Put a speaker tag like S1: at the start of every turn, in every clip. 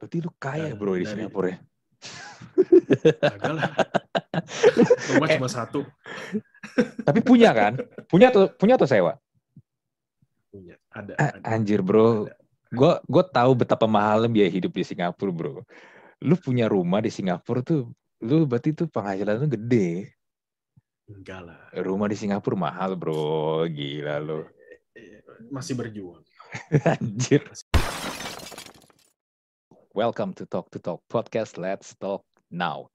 S1: Berarti lu kaya bro di
S2: dari-
S1: Singapura ya?
S2: Agak lah. Rumah
S1: Eh.
S2: cuma satu.
S1: Tapi punya kan? Punya tuh punya atau sewa?
S2: Punya. Ada.
S1: Ah,
S2: ada.
S1: anjir bro,
S2: Ada.
S1: gue gue tahu betapa mahalnya biaya hidup di Singapura bro. Lu punya rumah di Singapura tuh, lu berarti tuh penghasilan lu gede.
S2: Enggak lah.
S1: Rumah di Singapura mahal bro, gila lu.
S2: Eh, Masih berjuang.
S1: Anjir. Welcome to Talk to Talk Podcast. Let's talk now.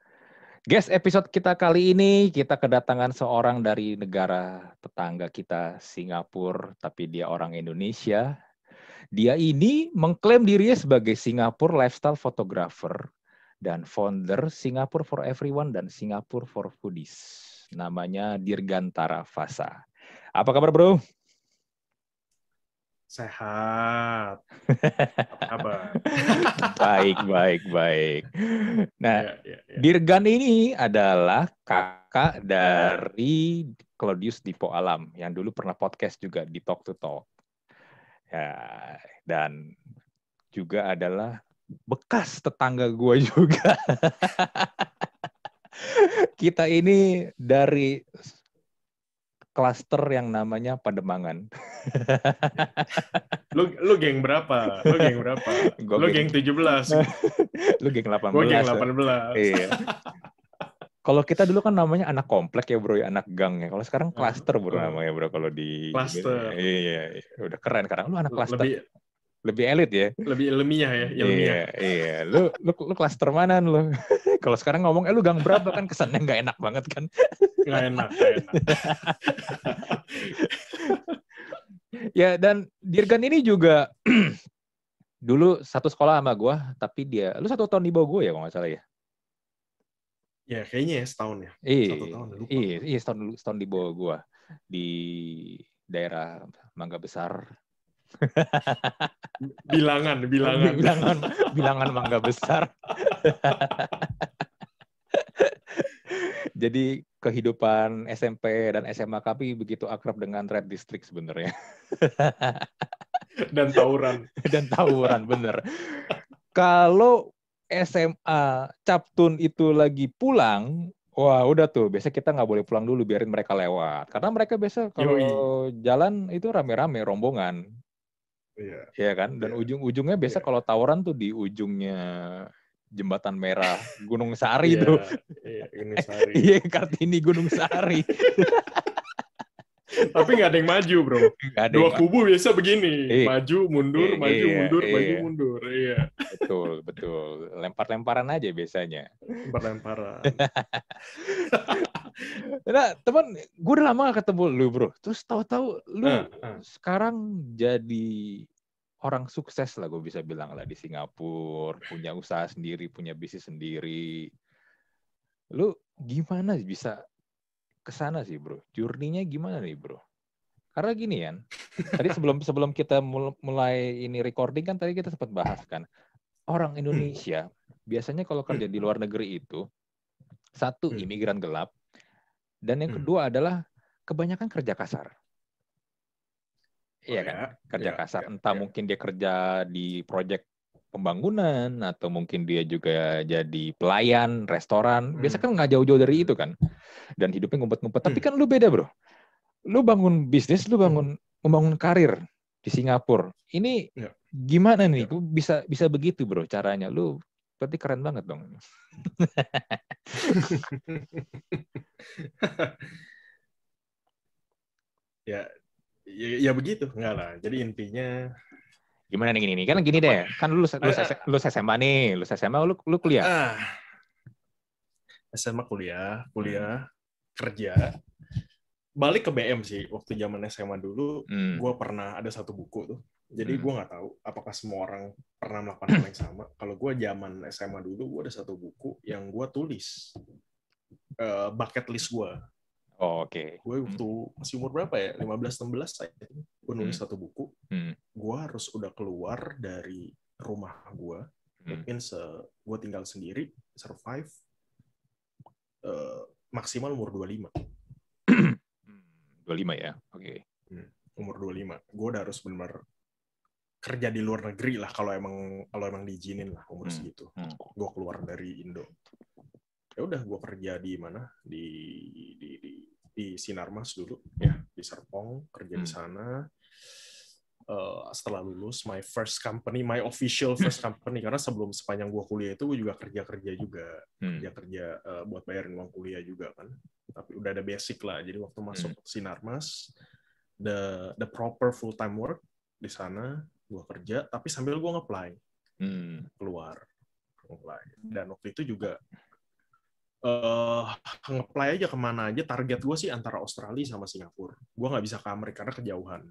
S1: Guys, episode kita kali ini kita kedatangan seorang dari negara tetangga kita, Singapura, tapi dia orang Indonesia. Dia ini mengklaim dirinya sebagai Singapore lifestyle photographer dan founder Singapore for Everyone dan Singapore for Foodies. Namanya Dirgantara Fasa. Apa kabar, Bro?
S2: Sehat. Apa?
S1: baik, baik, baik. Nah,
S2: Ya, ya, ya.
S1: Dirgan ini adalah kakak dari Claudius Dipo Alam yang dulu pernah podcast juga di Talk to Talk. Ya, dan juga adalah bekas tetangga gua juga. Kita ini dari klaster yang namanya Pademangan.
S2: Lu lu geng berapa? Lu geng berapa?
S1: Gua
S2: lu
S1: geng-
S2: geng 17.
S1: Lu geng 18.
S2: Gua geng
S1: ya?
S2: 18.
S1: Iya. Kalau kita dulu kan namanya anak komplek ya bro, ya anak gang ya. Kalau sekarang klaster bro namanya bro kalau di
S2: Klaster.
S1: Iya, iya. udah keren sekarang. Lu anak klaster lebih,
S2: Lebih
S1: elit ya.
S2: lebih ilmiah ya,
S1: Iya,
S2: ilmiah.
S1: iya. Lu lu lu klaster mana lu? kalau sekarang ngomong eh lu gang berapa kan kesannya nggak enak banget kan.
S2: Nggak enak, enak.
S1: Ya dan Dirgan ini juga dulu satu sekolah sama gua, tapi dia lu satu tahun di bawah gua ya kalau nggak salah ya.
S2: Ya kayaknya ya setahun ya.
S1: Iya,
S2: Satu tahun, lupa.
S1: iya, iya setahun setahun di bawah gua di daerah Mangga Besar.
S2: Bilangan, bilangan.
S1: bilangan, bilangan Mangga Besar. Jadi kehidupan SMP dan SMA kami begitu akrab dengan Red District sebenarnya
S2: Dan tawuran.
S1: dan tawuran bener. Kalau SMA Captun itu lagi pulang, wah udah tuh. Biasa kita nggak boleh pulang dulu, biarin mereka lewat. Karena mereka biasa kalau jalan itu rame-rame rombongan,
S2: Iya.
S1: ya kan. Dan
S2: Iya.
S1: ujung-ujungnya biasa
S2: Iya.
S1: kalau tawuran tuh di ujungnya jembatan merah Gunung Sari
S2: Iya,
S1: tuh.
S2: Iya, ini sehari.
S1: Iya Kartini Gunung Sari.
S2: Tapi nggak ada yang maju, bro.
S1: Nggak ada
S2: Dua
S1: yang-
S2: kubu biasa begini.
S1: Iya.
S2: Maju, mundur,
S1: Iya,
S2: maju,
S1: iya,
S2: mundur, maju, mundur. Iya.
S1: betul betul. Lempar-lemparan aja biasanya.
S2: Berlemparan.
S1: Nah, teman, gue udah lama gak ketemu lu, bro. Terus tahu-tahu lu
S2: Ah, ah.
S1: sekarang jadi orang sukses lah, gue bisa bilang lah di Singapura, punya usaha sendiri, punya bisnis sendiri. Lu gimana bisa ke sana sih, bro? Journey-nya gimana nih, bro? Karena gini kan, tadi sebelum sebelum kita mul- mulai ini recording kan tadi kita sempat bahas kan, orang Indonesia biasanya kalau kerja di luar negeri itu satu
S2: Hmm.
S1: imigran gelap, dan yang
S2: Hmm.
S1: kedua adalah kebanyakan kerja kasar. Iya
S2: Oh,
S1: kan,
S2: ya.
S1: kerja
S2: Ya,
S1: kasar.
S2: ya,
S1: Entah
S2: ya.
S1: mungkin dia kerja di proyek pembangunan atau mungkin dia juga jadi pelayan restoran. Biasa
S2: Hmm.
S1: kan nggak jauh-jauh dari itu kan. Dan hidupnya ngumpet-ngumpet. Tapi
S2: Hmm.
S1: kan lu beda bro. Lu bangun bisnis, lu bangun membangun karir di Singapura. Ini
S2: Ya.
S1: gimana nih?
S2: Ya.
S1: Bisa bisa begitu bro caranya? Lu berarti keren banget dong.
S2: ya, ya, ya begitu. Enggak lah. Jadi intinya
S1: Gimana nih gini nih? Kan gini deh. Kan lu lu, lu SMA nih, lu SMA lu lu kuliah.
S2: ah SMA kuliah, kuliah, kerja. Balik ke BM sih waktu zaman SMA dulu,
S1: Hmm.
S2: gue pernah ada satu buku tuh. Jadi
S1: Hmm.
S2: gue nggak tahu apakah semua orang pernah melakukan hal yang sama. Kalau gue zaman SMA dulu, gue ada satu buku yang gue tulis eh, bucket list gue.
S1: Oh, Oke.
S2: Gue waktu masih umur berapa ya? 15-16 saya. Gue nulis
S1: Hmm.
S2: satu buku.
S1: Hmm.
S2: Gue harus udah keluar dari rumah gue.
S1: Hmm.
S2: Mungkin se gue tinggal sendiri, survive eh, maksimal umur 25.
S1: Hmm, 25 ya. Oke.
S2: umur 25. Gue udah harus benar kerja di luar negeri lah kalau emang kalau emang diizinin lah umur
S1: Hmm.
S2: segitu.
S1: Hmm.
S2: Gue keluar dari Indo. Ya udah gue kerja di mana? Di di di, di Sinarmas dulu. Ya. Di Serpong kerja di
S1: Hmm.
S2: sana. Eh, setelah lulus my first company my official first company. Karena sebelum sepanjang gue kuliah itu gue juga kerja kerja juga.
S1: Hmm.
S2: kerja kerja eh, buat bayarin uang kuliah juga kan. Tapi udah ada basic lah. Jadi waktu masuk Sinarmas the the proper full time work di sana gue kerja. Tapi sambil gue ngeplay
S1: Hmm.
S2: keluar dan waktu itu juga eh ngeplay aja ke mana aja target gue sih antara Australia sama Singapura gue nggak bisa ke Amerika karena kejauhan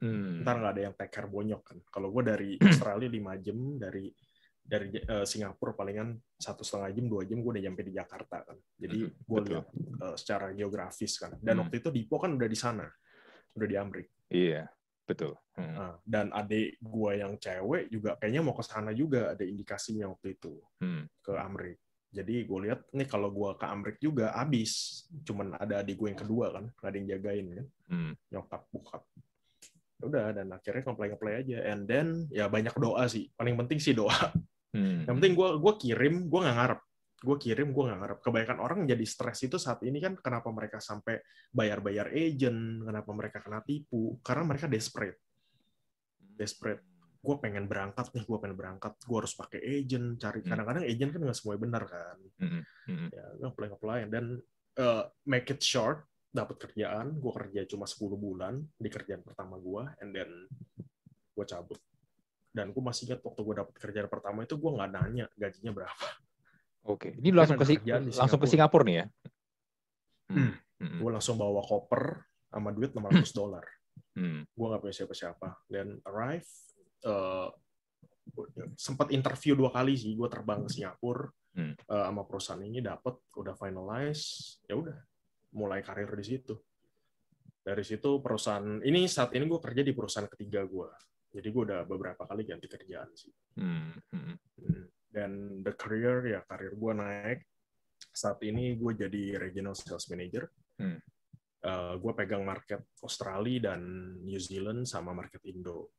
S1: Hmm.
S2: ntar nggak ada yang take care bonyok kan kalau gue dari Australia 5 jam dari dari eh, Singapura palingan satu setengah jam dua jam gue udah nyampe di Jakarta kan jadi
S1: Mhm,
S2: gue lihat eh, secara geografis kan dan
S1: Hmm.
S2: waktu itu Dipo kan udah di sana udah di Amrik
S1: Iya, betul. Hmm.
S2: Nah, dan adik gue yang cewek juga kayaknya mau ke sana juga ada indikasinya waktu itu
S1: Hmm.
S2: ke Amrik jadi gue lihat nih kalau gue ke Amrik juga abis. Cuman ada adik gue yang kedua kan ada yang jagain kan.
S1: Hmm.
S2: nyokap bokap. Ya udah dan akhirnya ngeplay ngeplay aja. And then ya banyak doa sih. Paling penting sih doa.
S1: Hmm.
S2: yang penting gue gua kirim gue nggak ngarep. Gue kirim gue nggak ngarep. Kebanyakan orang jadi stres itu saat ini kan kenapa mereka sampai bayar-bayar agent kenapa mereka kena tipu? Karena mereka desperate. Desperate gue pengen berangkat nih gue pengen berangkat gue harus pakai agent cari
S1: Hmm.
S2: kadang-kadang agent kan nggak semuanya benar kan
S1: Hmm. Hmm.
S2: ya gue apply apply dan uh, make it short dapat kerjaan gue kerja cuma 10 bulan di kerjaan pertama gue and then gue cabut dan gue masih ingat waktu gue dapat kerjaan pertama itu gue nggak nanya gajinya berapa
S1: Oke, ini langsung ke langsung ke
S2: Singapura.
S1: Nih ya.
S2: Hmm.
S1: Hmm.
S2: gue langsung bawa koper sama duit 600 dolar
S1: Hmm.
S2: gue nggak punya siapa-siapa dan arrive uh, sempat interview dua kali sih gue terbang ke Singapura
S1: Hmm.
S2: uh, sama perusahaan ini dapat udah finalize ya udah mulai karir di situ dari situ perusahaan ini saat ini gue kerja di perusahaan ketiga gue jadi gue udah beberapa kali ganti kerjaan sih
S1: Hmm. Hmm.
S2: Hmm. dan the career ya karir gue naik saat ini gue jadi regional sales manager
S1: Hmm.
S2: Uh, gue pegang market Australia dan New Zealand sama market Indo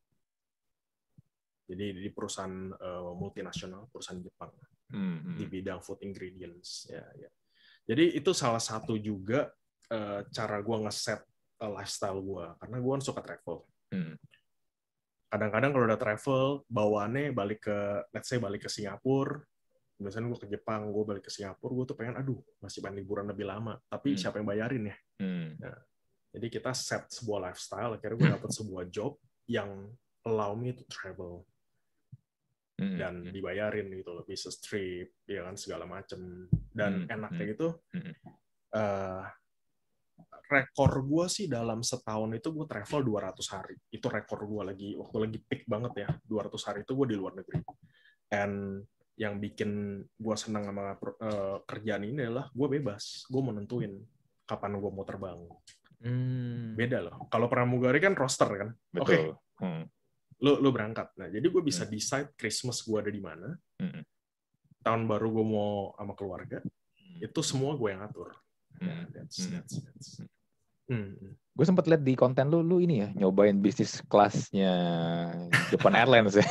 S2: jadi di perusahaan uh, multinasional perusahaan Jepang.
S1: Hmm.
S2: di bidang food ingredients ya ya. Jadi itu salah satu juga uh, cara gue ngeset uh, lifestyle gue karena gue kan suka travel.
S1: Hmm.
S2: kadang-kadang kalau udah travel bawaannya balik ke let's say balik ke Singapura. Biasanya gue ke Jepang gue balik ke Singapura gue tuh pengen aduh masih pengen liburan lebih lama. Tapi
S1: Hmm.
S2: siapa yang bayarin ya?
S1: Hmm.
S2: jadi kita set sebuah lifestyle akhirnya gue dapat sebuah job yang allow me to travel
S1: Hmm.
S2: dan dibayarin gitu loh business trip ya kan segala macem dan
S1: Hmm,
S2: enaknya
S1: hmm,
S2: itu
S1: hmm.
S2: eh, rekor gue sih dalam setahun itu gue travel 200 hari itu rekor gue lagi waktu lagi peak banget ya 200 hari itu gue di luar negeri and yang bikin gue senang sama eh, kerjaan ini adalah gue bebas gue mau nentuin kapan gue mau terbang
S1: Hmm.
S2: beda loh kalau pramugari kan roster kan oke
S1: Betul. Hmm.
S2: Lu lu berangkat nah jadi gue bisa
S1: Hmm.
S2: decide Christmas gue ada di mana
S1: Hmm.
S2: tahun baru gue mau sama keluarga
S1: Hmm.
S2: itu semua gue yang atur. Nah, that's, that's, that's. Hmm.
S1: Gue sempat lihat di konten lu, lu ini ya nyobain bisnis kelasnya Japan Airlines ya.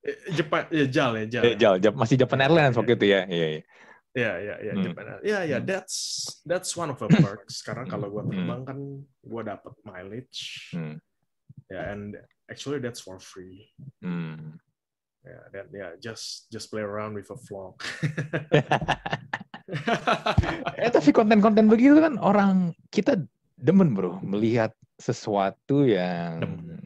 S2: Eh, Jepang ya Jal ya Jal
S1: Eh, Jal, Jap- masih Japan Airlines waktu itu ya. Iya, iya.
S2: ya ya ya
S1: Hmm.
S2: Jepang ya ya that's that's one of the perks karena kalau gue
S1: Hmm.
S2: terbang kan gue dapat mileage
S1: Hmm.
S2: Ya and actually that's for free
S1: Hmm.
S2: ya dan ya just just play around with a vlog
S1: eh tapi konten-konten begitu kan orang kita demen bro melihat sesuatu yang
S2: Demen.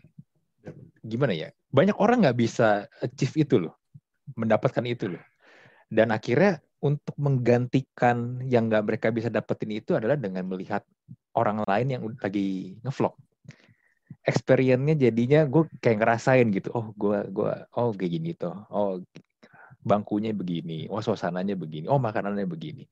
S2: Demen.
S1: gimana ya banyak orang nggak bisa achieve itu loh mendapatkan itu loh dan akhirnya untuk menggantikan yang nggak mereka bisa dapetin itu adalah dengan melihat orang lain yang lagi ngevlog experience-nya jadinya gue kayak ngerasain gitu oh gue gua oh kayak gini tuh oh bangkunya begini oh suasananya begini oh makanannya begini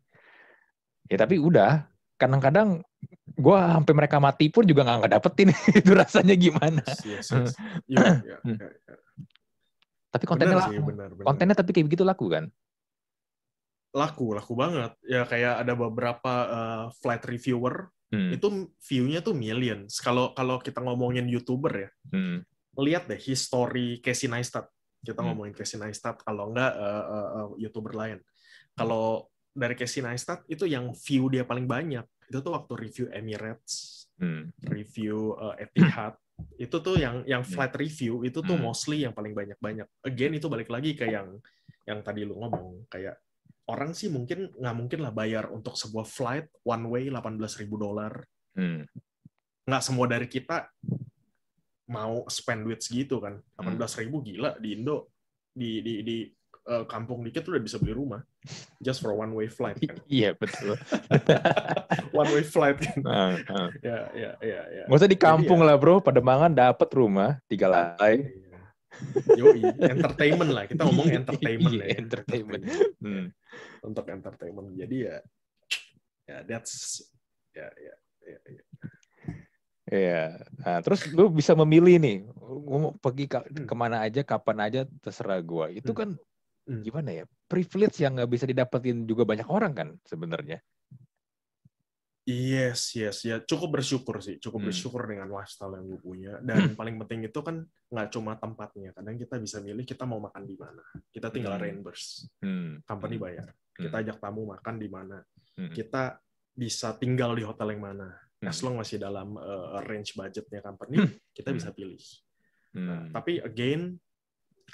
S1: ya tapi udah kadang-kadang gue sampai mereka mati pun juga nggak ngedapetin itu rasanya gimana
S2: yes, yes. Ya, ya,
S1: Hmm.
S2: ya, ya.
S1: tapi kontennya
S2: Benar
S1: laku
S2: sih, benar, benar.
S1: kontennya tapi kayak begitu laku kan
S2: laku laku banget ya kayak ada beberapa uh, flight reviewer
S1: Hmm,
S2: itu view-nya tuh millions kalau kalau kita ngomongin youtuber ya
S1: hmm,
S2: lihat deh history Casey Neistat. Kita
S1: Hmm.
S2: ngomongin Casey Neistat kalau enggak eh, eh, eh, YouTuber lain. Kalau dari Casey Neistat itu yang view dia paling banyak itu tuh waktu review Emirates,
S1: Hmm.
S2: review eh, Etihad. Itu tuh yang yang
S1: Hmm.
S2: flight review itu tuh
S1: Hmm.
S2: mostly yang paling banyak-banyak. Again itu balik lagi ke yang yang tadi lu ngomong kayak orang sih mungkin nggak mungkin lah bayar untuk sebuah flight one way 18.000 dolar.
S1: Hmm.
S2: Nggak semua dari kita mau spend duit segitu kan.
S1: Hmm.
S2: 18.000 gila di Indo di di di eh, kampung dikit tuh udah bisa beli rumah just for one way flight kan.
S1: Iya betul.
S2: one way flight kan.
S1: Ah, ah.
S2: Ya ya ya ya.
S1: Nggak usah di kampung
S2: Jadi
S1: lah bro, Pademangan dapat rumah tiga lantai.
S2: Iya. Yoi, entertainment lah. Kita ngomong entertainment
S1: Iya,
S2: ya.
S1: entertainment. Hmm.
S2: Untuk entertainment. Jadi ya, ya that's, ya, ya, ya, ya.
S1: Iya. Nah, terus lu bisa memilih nih, mau pergi ke,
S2: Hmm.
S1: ke mana aja, kapan aja, terserah gua. Itu
S2: Hmm.
S1: kan
S2: Hmm.
S1: gimana ya? Privilege yang nggak bisa didapetin juga banyak orang kan sebenarnya.
S2: Yes, yes, ya cukup bersyukur sih, cukup
S1: Hmm.
S2: bersyukur dengan lifestyle yang gue punya. Dan paling penting itu kan nggak cuma tempatnya, kadang kita bisa milih kita mau makan di mana. Kita tinggal
S1: Hmm.
S2: reimburse,
S1: Hmm.
S2: company
S1: Hmm.
S2: bayar. Kita
S1: Hmm.
S2: ajak tamu makan di mana.
S1: Hmm.
S2: Kita bisa tinggal di hotel yang mana. As
S1: Hmm.
S2: long masih dalam uh, range budgetnya company,
S1: Hmm.
S2: kita
S1: Hmm.
S2: bisa pilih. Nah,
S1: Hmm.
S2: tapi again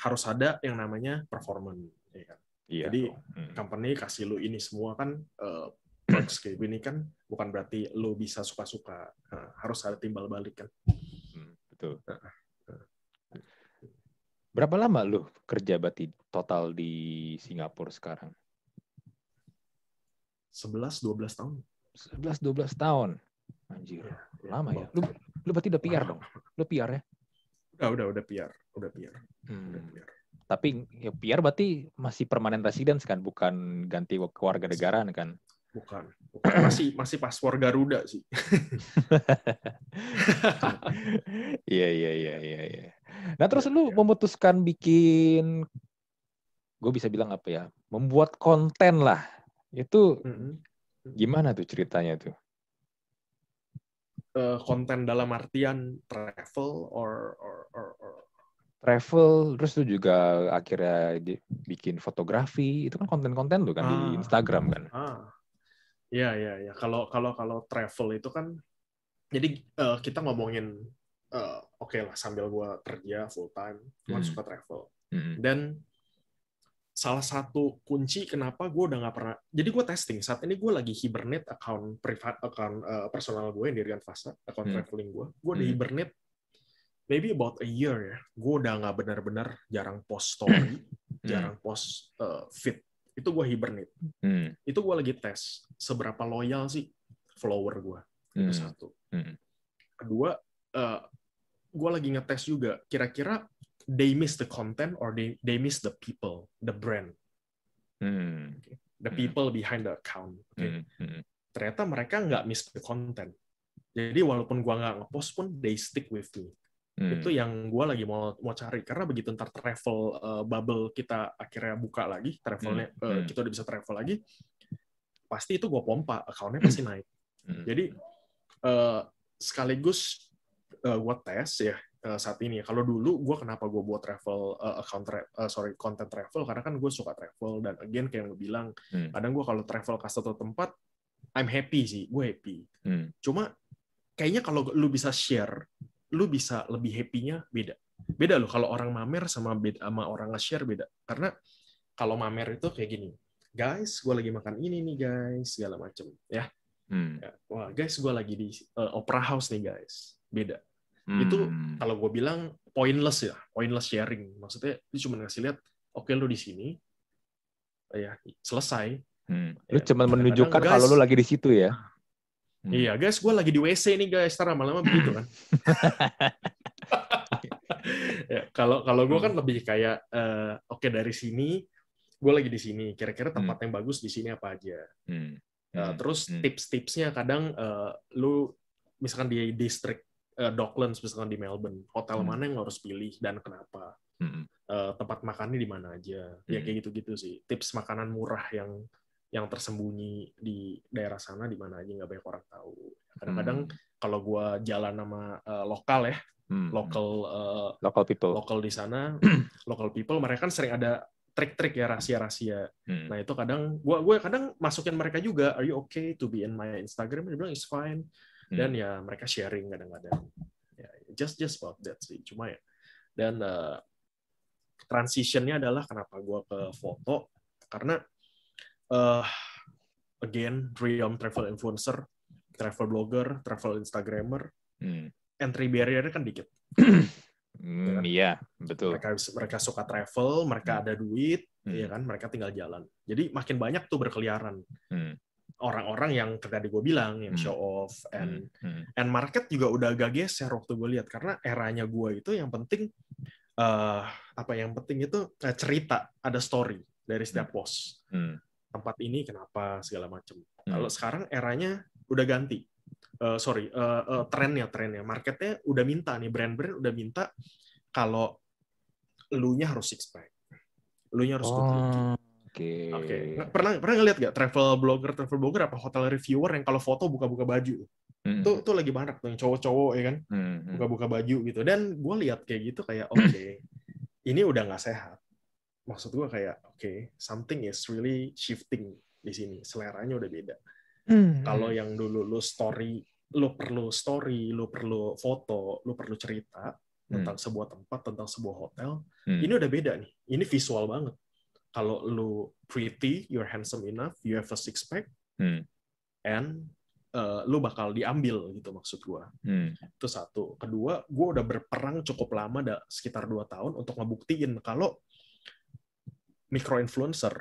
S2: harus ada yang namanya performance. Ya kan?
S1: Iya.
S2: jadi.
S1: Hmm.
S2: Company kasih lu ini semua kan uh, perks kayak gini kan bukan berarti lu bisa suka-suka. Nah, harus ada timbal balik kan.
S1: Hmm, betul.
S2: Nah,
S1: Berapa lama lu kerja berarti total di Singapura sekarang?
S2: 11-12 tahun.
S1: 11 12 tahun. Anjir,
S2: Ya, ya,
S1: lama ya. Lu lu berarti udah PR dong. Lu PR ya?
S2: Udah, udah, udah PR. Udah PR. Udah
S1: Hmm.
S2: PR.
S1: Tapi ya PR berarti masih permanent residence kan, bukan ganti keluarga negaraan kan?
S2: Bukan. bukan. Masih masih paspor Garuda sih.
S1: Iya iya iya iya. iya. Nah terus lu memutuskan bikin, gue bisa bilang apa ya, membuat konten lah. Itu gimana tuh ceritanya tuh?
S2: Eh, konten dalam artian travel or or or, or
S1: Travel, terus lu juga akhirnya di- bikin fotografi, itu kan konten-konten tuh kan di
S2: Ah.
S1: Instagram kan?
S2: Ah, ya ya ya. Kalau kalau kalau travel itu kan, jadi eh, kita ngomongin, eh, oke lah sambil gua kerja full time, gua kan
S1: Hmm.
S2: suka travel.
S1: Mm-mm.
S2: Dan salah satu kunci kenapa gue udah nggak pernah, jadi gue testing saat ini gue lagi hibernate account privat account eh, personal gue yang di Rian Fasa, account
S1: Hmm.
S2: traveling gue, gue udah
S1: Hmm.
S2: hibernate maybe about a year ya. Gue udah nggak benar-benar jarang post story, jarang post eh, feed. Itu gue hibernate.
S1: Hmm.
S2: itu gue lagi tes seberapa loyal sih follower gue itu
S1: Hmm.
S2: satu
S1: Hmm.
S2: kedua eh gue lagi ngetes juga kira-kira they miss the content or they they miss the people the brand
S1: Hmm.
S2: the
S1: Hmm.
S2: people behind the account Oke.
S1: Hmm. Hmm.
S2: ternyata mereka nggak miss the content jadi walaupun gue nggak ngepost pun they stick with me
S1: Hmm.
S2: itu yang gue lagi mau mau cari karena begitu ntar travel eh, bubble kita akhirnya buka lagi travelnya
S1: Hmm. Hmm.
S2: kita udah bisa travel lagi pasti itu gue pompa accountnya pasti naik
S1: Hmm.
S2: Jadi eh, sekaligus eh, gue tes ya saat ini. Kalau dulu gue kenapa gue buat travel eh, account tra- eh, sorry content travel karena kan gue suka travel dan again kayak yang lu bilang
S1: Hmm.
S2: kadang gue kalau travel ke satu tempat I'm happy sih gue happy.
S1: Hmm.
S2: Cuma kayaknya kalau lu bisa share, lu bisa lebih happy-nya beda. Beda loh kalau orang mamer sama beda sama orang nge-share beda. Karena kalau mamer itu kayak gini. Guys, gue lagi makan ini nih guys, segala macem ya.
S1: Hmm.
S2: Ya, Wah, guys, gue lagi di uh, Opera House nih, guys. Beda. Itu
S1: Hmm.
S2: Kalau gue bilang pointless ya, pointless sharing. Maksudnya itu cuma ngasih lihat, oke lu di sini, ya selesai.
S1: Hmm.
S2: Ya,
S1: Lu cuma
S2: kadang-kadang,
S1: menunjukkan kalau lu lagi di situ ya. Hmm.
S2: Iya, guys, gue lagi di WC nih, guys. Ntar lama-lama begitu kan. ya, kalau kalau gue kan lebih kayak, eh, oke dari sini, gue lagi di sini. Kira-kira tempat yang bagus di sini apa aja.
S1: Hmm.
S2: Uh,
S1: Hmm.
S2: terus
S1: Hmm.
S2: tips-tipsnya kadang uh, lu misalkan di distrik uh, Docklands misalkan di Melbourne, hotel
S1: Hmm.
S2: mana yang lo harus pilih dan kenapa?
S1: Hmm.
S2: Uh, tempat makannya di mana aja? Ya
S1: Hmm.
S2: kayak gitu-gitu sih. Tips makanan murah yang yang tersembunyi di daerah sana di mana aja nggak banyak orang tahu. Kadang-kadang
S1: Hmm.
S2: kalau gua jalan sama uh, lokal ya,
S1: Hmm.
S2: local uh,
S1: local people.
S2: local di sana, local people mereka kan sering ada trik-trik ya rahasia-rahasia.
S1: Hmm.
S2: Nah itu kadang gua gue kadang masukin mereka juga, are you okay to be in my Instagram? Dia bilang it's fine. Dan
S1: Hmm.
S2: ya mereka sharing kadang-kadang. Ya, just just about that sih. Cuma ya. Dan uh, transitionnya adalah kenapa gua ke foto karena uh, again dream travel influencer, travel blogger, travel instagramer,
S1: Hmm.
S2: entry barrier kan dikit.
S1: Hmm, Iya, betul.
S2: mereka mereka suka travel, mereka
S1: Hmm.
S2: ada duit,
S1: Hmm.
S2: ya kan, mereka tinggal jalan. Jadi makin banyak tuh berkeliaran
S1: Hmm.
S2: orang-orang yang tadi gue bilang yang
S1: Hmm.
S2: show off and
S1: Hmm.
S2: and market juga udah agak geser waktu gue lihat karena eranya gue itu yang penting eh apa yang penting itu cerita, ada story dari setiap post.
S1: Hmm.
S2: Tempat ini kenapa segala macam.
S1: Hmm.
S2: Kalau sekarang eranya udah ganti. Eh, sorry, eh, eh, trennya trennya marketnya udah minta nih brand-brand udah minta kalau elunya harus six pack, elunya harus good looking.
S1: Oh, Oke.
S2: Oke, Nggak- pernah pernah ngeliat gak travel blogger travel blogger apa hotel reviewer yang kalau foto buka-buka baju
S1: Hmm.
S2: tuh tuh lagi banyak tuh yang cowok-cowok ya kan
S1: Hmm. Hmm.
S2: buka-buka baju gitu dan gue lihat kayak gitu kayak oke ini udah nggak sehat maksud gue kayak oke something is really shifting di sini seleranya udah beda
S1: Hmm.
S2: kalau yang dulu lu story lu perlu story lu perlu foto lu perlu cerita tentang sebuah tempat tentang sebuah hotel
S1: Hmm.
S2: ini udah beda nih ini visual banget kalau lu pretty you're handsome enough you have a six pack
S1: Hmm.
S2: and uh, lu bakal diambil gitu maksud gua
S1: Hmm.
S2: itu satu kedua gue udah berperang cukup lama dah sekitar dua tahun untuk ngebuktiin kalau micro influencer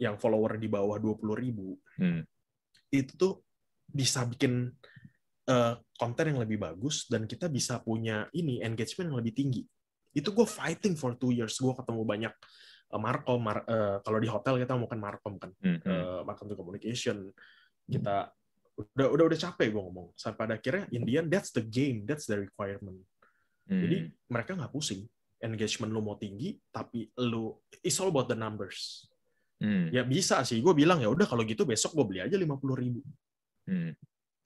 S2: yang follower di bawah 20.000 ribu
S1: Hmm.
S2: itu tuh bisa bikin uh, konten yang lebih bagus dan kita bisa punya ini engagement yang lebih tinggi itu gue fighting for two years gue ketemu banyak uh, markom mar- uh, kalau di hotel kita mau kan markom kan
S1: Hmm. Hmm.
S2: uh, marketing communication kita udah udah udah capek gue ngomong sampai pada akhirnya Indian that's the game that's the requirement
S1: Hmm.
S2: jadi mereka nggak pusing engagement lu mau tinggi tapi lu it's all about the numbers
S1: Hmm.
S2: ya bisa sih gue bilang ya udah kalau gitu besok gue beli aja lima puluh ribu
S1: Hmm.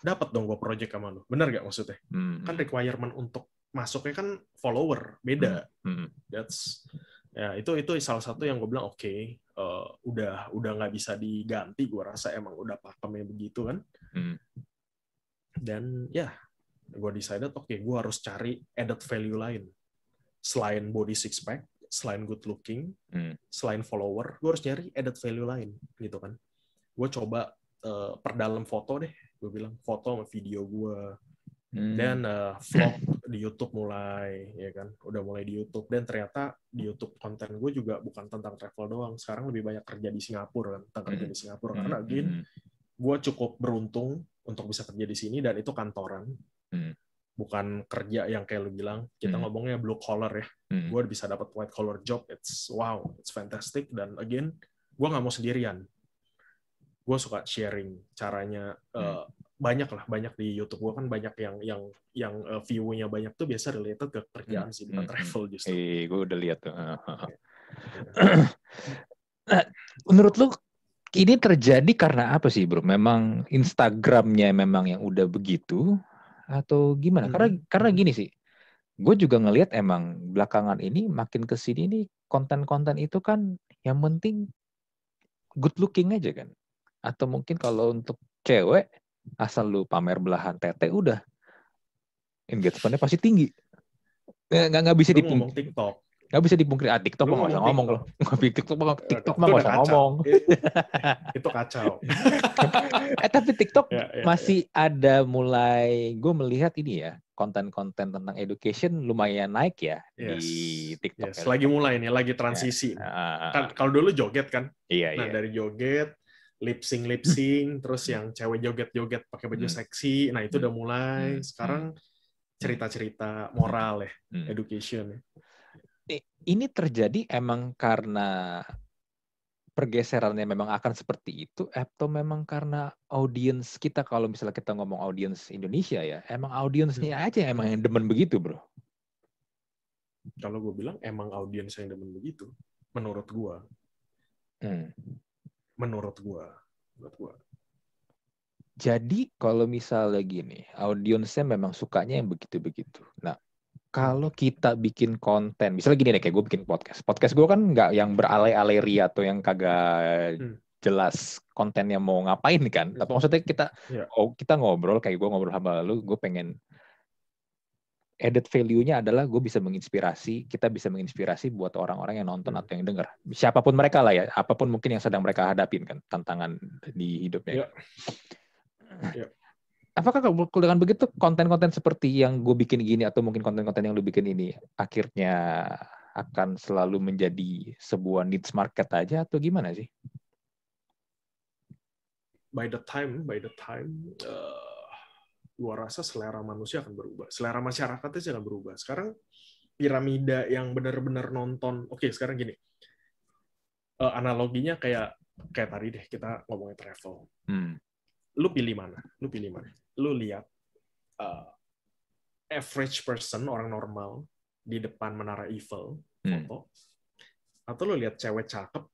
S2: dapat dong gue project sama lu bener gak maksudnya
S1: Hmm.
S2: kan requirement untuk masuknya kan follower beda
S1: Hmm.
S2: that's ya itu itu salah satu yang gue bilang oke eh, udah udah nggak bisa diganti gue rasa emang udah pakemnya begitu kan
S1: Hmm.
S2: dan ya gue decided oke gue harus cari added value lain selain body six pack selain good looking
S1: Hmm.
S2: selain follower gue harus nyari added value lain gitu kan gue coba eh, perdalam foto deh gue bilang foto sama video gue
S1: Hmm.
S2: dan eh, vlog di YouTube mulai ya kan udah mulai di YouTube dan ternyata di YouTube konten gue juga bukan tentang travel doang sekarang lebih banyak kerja di Singapura kan tentang kerja
S1: Hmm.
S2: di Singapura
S1: Hmm.
S2: karena again
S1: Hmm.
S2: gue cukup beruntung untuk bisa kerja di sini dan itu kantoran
S1: Hmm.
S2: Bukan kerja yang kayak lu bilang kita
S1: Hmm.
S2: ngomongnya blue collar ya
S1: Hmm.
S2: gue bisa dapat white collar job it's wow it's fantastic dan again gue nggak mau sendirian gue suka sharing caranya eh, banyak lah banyak di YouTube gue kan banyak yang yang yang eh, view-nya banyak tuh biasa related ke kerjaan sih bukan
S1: Hmm.
S2: travel justru
S1: Eh, gue udah lihat tuh. Ah, ah, ah.
S2: Iya.
S1: Menurut lu ini terjadi karena apa sih, Bro? Memang Instagramnya memang yang udah begitu atau gimana? Karena
S2: Hmm.
S1: karena gini sih. Gue juga ngelihat emang belakangan ini makin ke sini nih konten-konten itu kan yang penting good looking aja kan. Atau mungkin kalau untuk cewek asal lu pamer belahan tete udah engagementnya pasti tinggi. Nggak nggak bisa
S2: Lu
S1: dipung
S2: ngomong TikTok
S1: nggak bisa dipungkiri. Ah, TikTok mah usah
S2: ngomong
S1: loh. TikTok mah TikTok mah usah ngomong.
S2: itu kacau
S1: eh tapi TikTok
S2: Ya, ya,
S1: masih ada mulai gue melihat ini ya konten-konten tentang education lumayan naik ya
S2: Yes.
S1: di TikTok.
S2: Yes,
S1: ya.
S2: lagi mulai nih lagi transisi
S1: Ah, ah, ah.
S2: kan kalau dulu joget kan
S1: iya
S2: Nah
S1: iya.
S2: dari joget, lip sync lip sync, terus yang cewek joget-joget pakai baju
S1: Hmm.
S2: seksi, nah itu udah mulai.
S1: Hmm.
S2: Sekarang cerita-cerita moral ya,
S1: Hmm.
S2: education. ya.
S1: Ini terjadi emang karena pergeserannya memang akan seperti itu atau memang karena audiens kita kalau misalnya kita ngomong audiens Indonesia ya emang audiensnya
S2: Hmm.
S1: aja emang yang demen begitu bro.
S2: Kalau gue bilang emang audiens yang demen begitu, menurut gue,
S1: Hmm.
S2: menurut gue, menurut gue.
S1: Jadi kalau misalnya gini, audiensnya memang sukanya yang begitu-begitu. Nah, kalau kita bikin konten, misalnya gini deh, kayak gue bikin podcast. Podcast gue kan nggak yang beralay-alay ria atau yang kagak
S2: Hmm.
S1: jelas kontennya mau ngapain kan. Tapi maksudnya kita,
S2: Iya.
S1: oh kita ngobrol, kayak gue ngobrol sama lu, gue pengen added value-nya adalah gue bisa menginspirasi, kita bisa menginspirasi buat orang-orang yang nonton
S2: Hmm.
S1: atau yang dengar. Siapa pun mereka lah ya, apa pun mungkin yang sedang mereka hadapin kan, tantangan di hidupnya.
S2: Iya. Iya.
S1: Apakah kalau dengan begitu? Konten-konten seperti yang gue bikin gini atau mungkin konten-konten yang lu bikin ini akhirnya akan selalu menjadi sebuah needs market aja atau gimana sih?
S2: by the time by the time uh, gua rasa selera manusia akan berubah. Selera masyarakatnya sih akan berubah. Sekarang piramida yang benar-benar nonton oke sekarang gini. Eh, analoginya kayak kayak tadi deh kita ngomongin travel.
S1: Hmm.
S2: Lu pilih mana lu pilih mana lu lihat uh, average person orang normal di depan menara Eiffel
S1: Hmm.
S2: foto atau lu lihat cewek cakep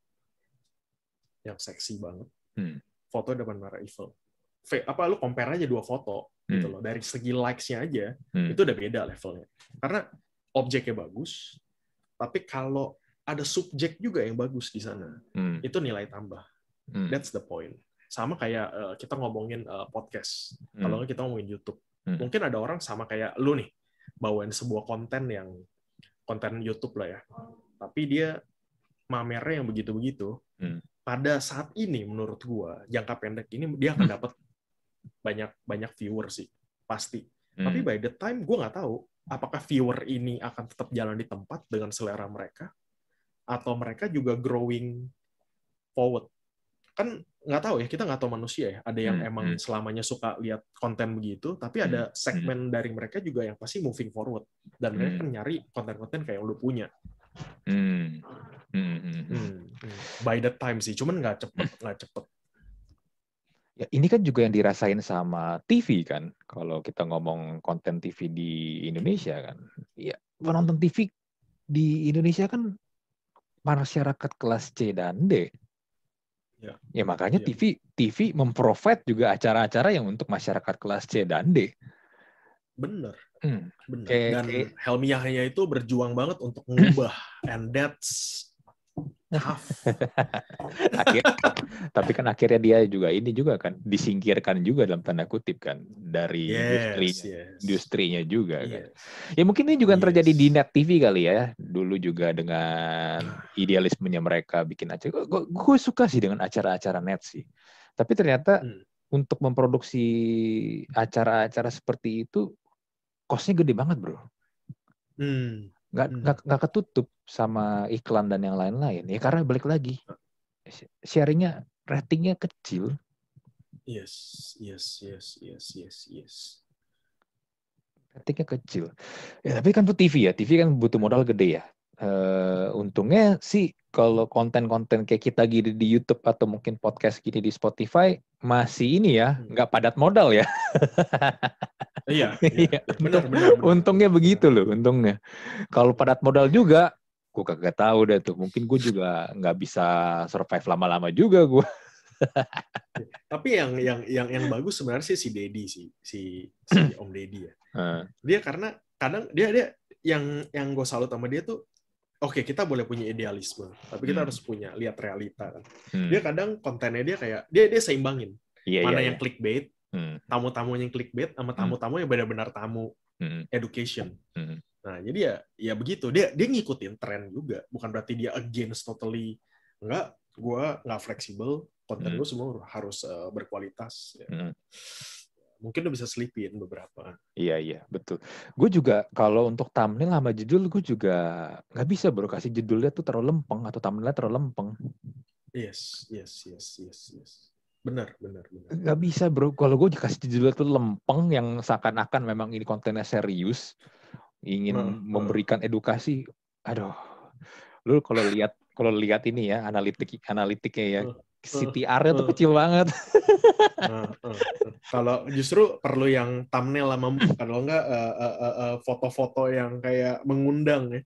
S2: yang seksi banget
S1: Hmm.
S2: foto depan menara Eiffel Fe- apa lu compare aja dua foto gitu
S1: Hmm.
S2: loh dari segi likes-nya aja
S1: Hmm.
S2: itu udah beda levelnya karena objeknya bagus tapi kalau ada subjek juga yang bagus di sana
S1: Hmm.
S2: itu nilai tambah
S1: Hmm.
S2: that's the point sama kayak uh, kita ngomongin uh, podcast
S1: Hmm.
S2: kalau kita ngomongin YouTube
S1: Hmm.
S2: mungkin ada orang sama kayak lu nih bawain sebuah konten yang konten YouTube lah ya tapi dia mamernya yang begitu-begitu
S1: Hmm.
S2: pada saat ini menurut gua jangka pendek ini dia akan dapat banyak banyak viewer sih pasti
S1: Hmm.
S2: tapi by the time gua nggak tahu apakah viewer ini akan tetap jalan di tempat dengan selera mereka atau mereka juga growing forward kan nggak tahu ya kita nggak tahu manusia ya ada yang
S1: Hmm,
S2: emang
S1: hmm.
S2: selamanya suka lihat konten begitu tapi ada segmen dari mereka juga yang pasti moving forward dan mereka
S1: Hmm.
S2: kan nyari konten-konten kayak yang lu punya
S1: Hmm. Hmm. Hmm. Hmm.
S2: Hmm, hmm. by the time sih cuman nggak cepet nggak cepet
S1: Ya, ini kan juga yang dirasain sama TV kan. Kalau kita ngomong konten TV di Indonesia kan. Ya, penonton TV di Indonesia kan masyarakat kelas C dan D.
S2: Ya.
S1: Ya makanya
S2: Ya.
S1: TV TV memprovide juga acara-acara yang untuk masyarakat kelas C dan D.
S2: bener
S1: Hmm.
S2: bener
S1: Kayak-
S2: dan
S1: kayak-
S2: Helmi Yahya itu berjuang banget untuk mengubah and that's
S1: Akhir, tapi kan akhirnya dia juga ini juga kan disingkirkan juga dalam tanda kutip kan dari industri
S2: yes yes
S1: industrinya juga kan.
S2: Yes.
S1: Ya mungkin ini juga yang terjadi di
S2: Yes.
S1: net TV kali ya. Dulu juga dengan idealismenya mereka bikin acara. Gue suka sih dengan acara-acara net sih. Tapi ternyata
S2: Hmm.
S1: untuk memproduksi acara-acara seperti itu costnya gede banget bro.
S2: Hmm.
S1: Nggak,
S2: Hmm.
S1: nggak, nggak ketutup sama iklan dan yang lain-lain. Ya karena balik lagi. Sharingnya, ratingnya kecil.
S2: yes yes yes yes yes yes
S1: Ratingnya kecil. Ya, tapi kan itu TV ya. TV kan butuh modal gede ya. Eh, untungnya sih kalau konten-konten kayak kita gini di YouTube atau mungkin podcast gini di Spotify masih ini ya,
S2: Hmm.
S1: nggak padat modal ya.
S2: iya
S1: Iya,
S2: iya benar benar benar.
S1: Untungnya begitu loh, untungnya. Kalau padat modal juga, gue kagak tahu deh tuh. Mungkin gue juga nggak bisa survive lama-lama juga gue.
S2: tapi yang yang yang yang bagus sebenarnya sih si Dedi sih si si Om Dedi ya dia karena kadang dia dia yang yang gue salut sama dia tuh oke kita boleh punya idealisme tapi kita
S1: Hmm.
S2: harus punya lihat realita kan
S1: hmm.
S2: dia kadang kontennya dia kayak dia dia seimbangin
S1: Iya,
S2: mana
S1: iya,
S2: yang
S1: iya.
S2: clickbait
S1: Hmm,
S2: tamu-tamu yang clickbait sama tamu-tamu yang benar-benar tamu
S1: hmm,
S2: education
S1: hmm.
S2: nah jadi ya ya begitu dia dia ngikutin tren juga bukan berarti dia against totally enggak gue nggak fleksibel konten
S1: Hmm.
S2: gue semua harus eh, berkualitas Ya.
S1: Hmm.
S2: Mungkin lo bisa selipin beberapa
S1: Iya iya betul. Gue juga kalau untuk thumbnail sama judul gue juga nggak bisa bro kasih judulnya tuh terlalu lempeng atau thumbnailnya terlalu lempeng.
S2: yes yes yes yes yes benar benar benar
S1: Nggak bisa bro. Kalau gue dikasih judulnya tuh lempeng yang seakan-akan memang ini kontennya serius, ingin
S2: Nah, nah.
S1: memberikan edukasi. Aduh, lu kalau lihat kalau lihat ini ya analitik analitiknya ya.
S2: Uh,
S1: CTR-nya tuh
S2: uh.
S1: kecil banget.
S2: Nah, eh, eh. kalau justru perlu yang thumbnail sama kalau enggak eh, eh, eh, eh, foto-foto yang kayak mengundang ya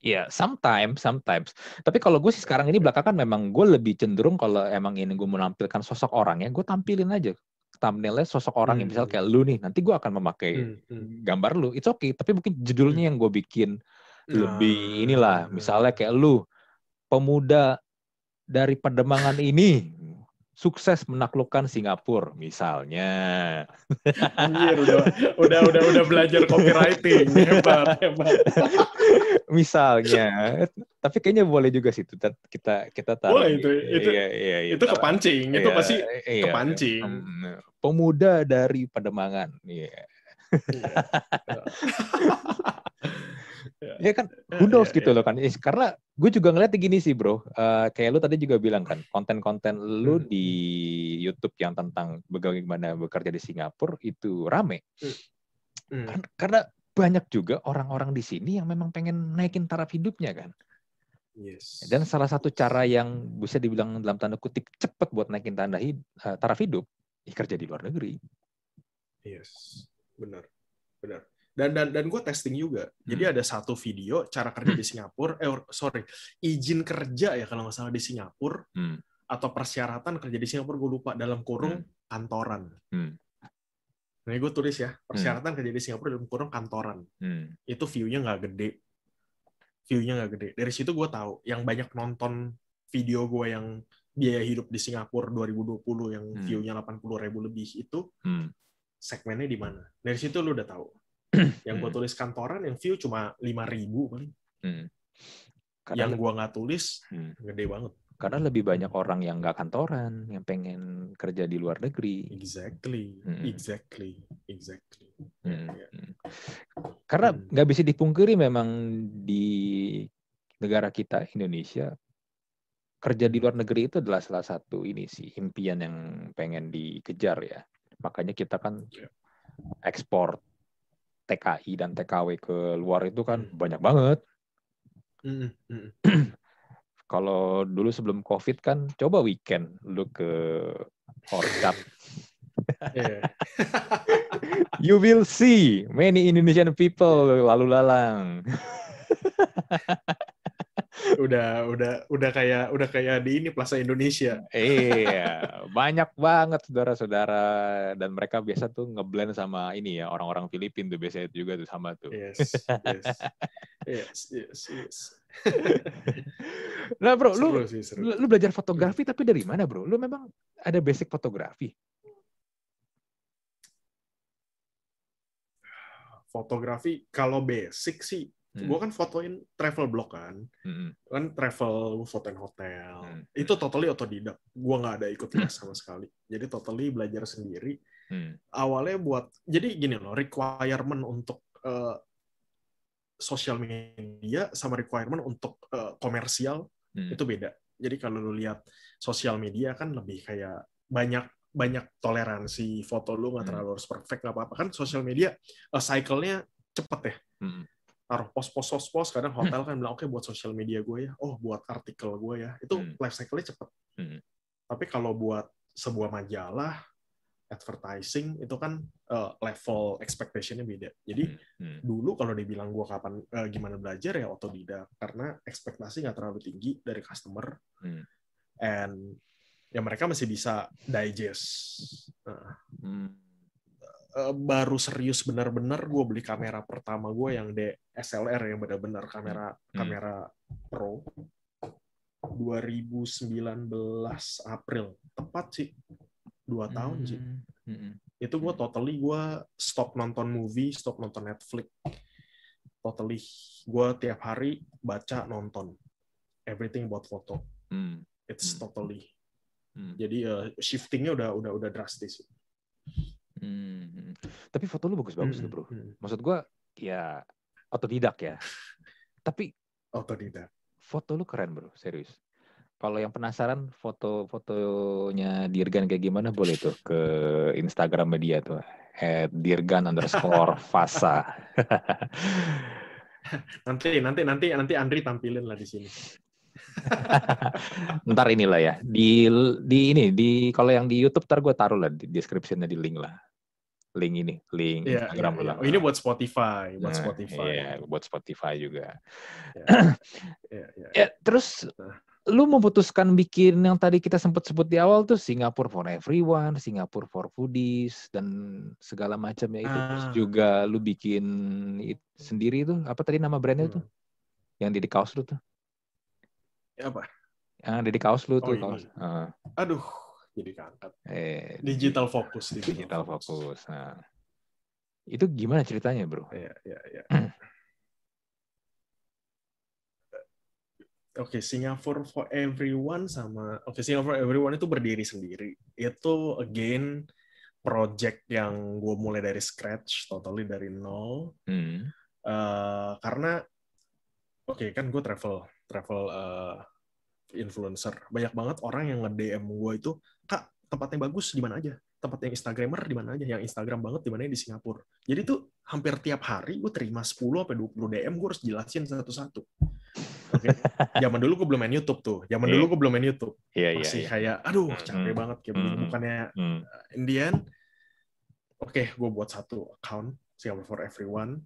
S1: Iya, sometimes, sometimes. Tapi kalau gue sih sekarang ini belakangan memang gue lebih cenderung kalau emang ini gue menampilkan sosok orang ya, gue tampilin aja. thumbnailnya sosok orang yang
S2: Hmm,
S1: misal
S2: hmm.
S1: kayak lu nih, nanti gue akan memakai
S2: Hmm, hmm.
S1: gambar lu, it's okay. Tapi mungkin judulnya yang gue bikin lebih
S2: Nah,
S1: inilah, misalnya kayak lu pemuda dari Pademangan ini sukses menaklukkan Singapura, misalnya.
S2: Anjir udah udah udah udah belajar copywriting hebat hebat.
S1: misalnya. Tapi kayaknya boleh juga sih itu kita kita taruh.
S2: Boleh itu- itu-
S1: iya, iya, iya,
S2: Itu
S1: taruh.
S2: kepancing, itu
S1: Iya,
S2: pasti
S1: iya.
S2: kepancing.
S1: Hmm, Pemuda dari Pademangan. Iya.
S2: Iya.
S1: Ya kan, who knows
S2: Iya,
S1: gitu
S2: iya.
S1: loh kan. Eh, Karena gue juga ngeliat gini sih bro, Eh, kayak lu tadi juga bilang kan, konten-konten lu
S2: Hmm.
S1: di YouTube yang tentang bagaimana bekerja di Singapura itu rame.
S2: Hmm.
S1: Kan, karena banyak juga orang-orang di sini yang memang pengen naikin taraf hidupnya kan.
S2: Yes.
S1: Dan salah satu cara yang bisa dibilang dalam tanda kutip cepat buat naikin tanda hid- eh, taraf hidup, ya kerja di luar negeri.
S2: Yes, benar, benar. Dan dan dan gue testing juga. Jadi
S1: Hmm.
S2: ada satu video cara kerja di Singapura. Eh or- sorry, izin kerja ya kalau nggak salah di Singapura
S1: Hmm.
S2: atau persyaratan kerja di Singapura gue lupa dalam kurung kantoran.
S1: Hmm.
S2: Nah gue tulis ya persyaratan kerja di Singapura dalam kurung kantoran.
S1: Hmm.
S2: Itu view-nya nggak gede, view-nya nggak gede. Dari situ gue tahu yang banyak nonton video gue yang biaya hidup di Singapura 2020 yang
S1: Hmm.
S2: view-nya 80 ribu lebih itu
S1: Hmm.
S2: segmennya di mana. Dari situ lu udah tahu. Yang gue
S1: Hmm.
S2: tulis kantoran yang view cuma 5000 paling.
S1: Hmm. Karena
S2: Yang gua nggak tulis
S1: Hmm.
S2: gede banget.
S1: Karena lebih banyak orang yang nggak kantoran, yang pengen kerja di luar negeri.
S2: Exactly,
S1: Hmm.
S2: exactly, exactly.
S1: Hmm.
S2: Ya, ya.
S1: Hmm. Karena
S2: Hmm.
S1: nggak bisa dipungkiri memang di negara kita Indonesia kerja di luar negeri itu adalah salah satu ini sih impian yang pengen dikejar ya. Makanya kita kan
S2: Ya.
S1: ekspor TKI dan TKW ke luar itu kan
S2: Hmm.
S1: banyak banget.
S2: Mm, mm,
S1: Kalau dulu sebelum COVID kan coba weekend lu ke Orchard
S2: Iya.
S1: You will see many Indonesian people lalu lalang.
S2: udah udah udah kayak udah kayak di ini Plaza Indonesia.
S1: Iya, banyak banget saudara-saudara dan mereka biasa tuh ngeblend sama ini ya orang-orang Filipina tuh biasanya itu juga tuh sama tuh.
S2: Yes, yes, yes, yes, yes.
S1: Nah bro, lu,
S2: sih seru.
S1: lu lu belajar fotografi tapi dari mana bro? Lu memang ada basic fotografi?
S2: Fotografi kalau basic sih,
S1: Hmm.
S2: gua kan fotoin travel blog kan.
S1: Mm-mm.
S2: kan travel fotoin hotel
S1: Hmm.
S2: itu totally otodidak gua nggak ada ikut les sama sekali jadi totally belajar sendiri
S1: Hmm.
S2: awalnya buat jadi gini loh requirement untuk eh, sosial media sama requirement untuk eh, komersial
S1: Hmm.
S2: itu beda jadi kalau lu lihat sosial media kan lebih kayak banyak banyak toleransi foto lu nggak
S1: Hmm.
S2: terlalu harus perfect nggak apa-apa kan sosial media eh, cycle-nya cepet ya
S1: Hmm.
S2: Taruh post post kadang hotel kan bilang oke buat sosial media gue ya oh buat artikel gue ya itu
S1: Hmm.
S2: life cycle-nya cepet
S1: Hmm.
S2: tapi kalau buat sebuah majalah advertising itu kan eh, level expectation-nya beda jadi
S1: Hmm.
S2: dulu kalau dibilang gue kapan eh, gimana belajar ya otodidak karena ekspektasi nggak terlalu tinggi dari customer
S1: Hmm.
S2: and ya mereka masih bisa digest Nah,
S1: Hmm.
S2: Eh, baru serius benar-benar gue beli kamera pertama gue yang DSLR yang benar-benar kamera
S1: Hmm.
S2: kamera pro 2019 April tepat sih dua tahun sih
S1: Hmm.
S2: itu gue totally gue stop nonton movie stop nonton Netflix totally gue tiap hari baca nonton everything about foto
S1: Hmm.
S2: it's
S1: Hmm.
S2: totally
S1: Hmm.
S2: jadi eh, shiftingnya udah udah udah drastis
S1: Hmm. Tapi foto lu bagus-bagus tuh bro.
S2: Hmm.
S1: Maksud gua ya otodidak ya. Tapi
S2: otodidak
S1: foto lu keren bro, serius. Kalau yang penasaran foto-fotonya Dirgan kayak gimana boleh tuh ke Instagram media tuh at Dirgan underscore Fasa.
S2: nanti nanti nanti nanti Andri tampilin lah di sini
S1: ntar inilah ya di di ini di kalau yang di YouTube ntar gue taruh lah di descriptionnya di link lah link ini link
S2: Iya,
S1: Instagram
S2: iya,
S1: lu
S2: iya.
S1: lah.
S2: Oh, ini buat Spotify, buat
S1: Nah,
S2: Spotify.
S1: Iya, buat Spotify juga.
S2: Iya, iya, iya.
S1: Ya, terus lu memutuskan bikin yang tadi kita sempat sebut di awal tuh Singapore for everyone, Singapore for foodies dan segala macamnya itu. Terus
S2: Ah.
S1: juga lu bikin it- sendiri tuh apa tadi nama brandnya tuh?
S2: Hmm.
S1: Yang di di kaos lu tuh.
S2: Ya apa?
S1: Yang di di kaos lu
S2: Oh,
S1: tuh
S2: ini.
S1: kaos. Ah,
S2: Aduh, jadi keangkat.
S1: eh,
S2: Digital fokus.
S1: digital fokus. Nah. Itu gimana ceritanya, Bro?
S2: Iya, iya, iya. Oke, Singapore for Everyone sama Oke, Singapore for Everyone itu berdiri sendiri. Itu again project yang gue mulai dari scratch, totally dari nol.
S1: Hmm.
S2: Eh, karena oke kan gue travel travel eh, influencer. Banyak banget orang yang nge-DM gue itu, "Kak, tempatnya bagus di mana aja?" Tempat yang Instagramer di mana aja? Yang Instagram banget di mana di Singapura. Jadi tuh hampir tiap hari gue terima 10 sampai 20 DM, gue harus jelasin satu-satu. Oke. Zaman dulu gue belum main YouTube tuh. Zaman
S1: Iya.
S2: dulu gue belum main YouTube.
S1: Iya, iya,
S2: Masih
S1: iya.
S2: kayak aduh,
S1: Hmm,
S2: capek
S1: hmm,
S2: banget kayak
S1: hmm.
S2: Bukannya
S1: Hmm.
S2: Indian, oke, gue buat satu account Singapore for Everyone.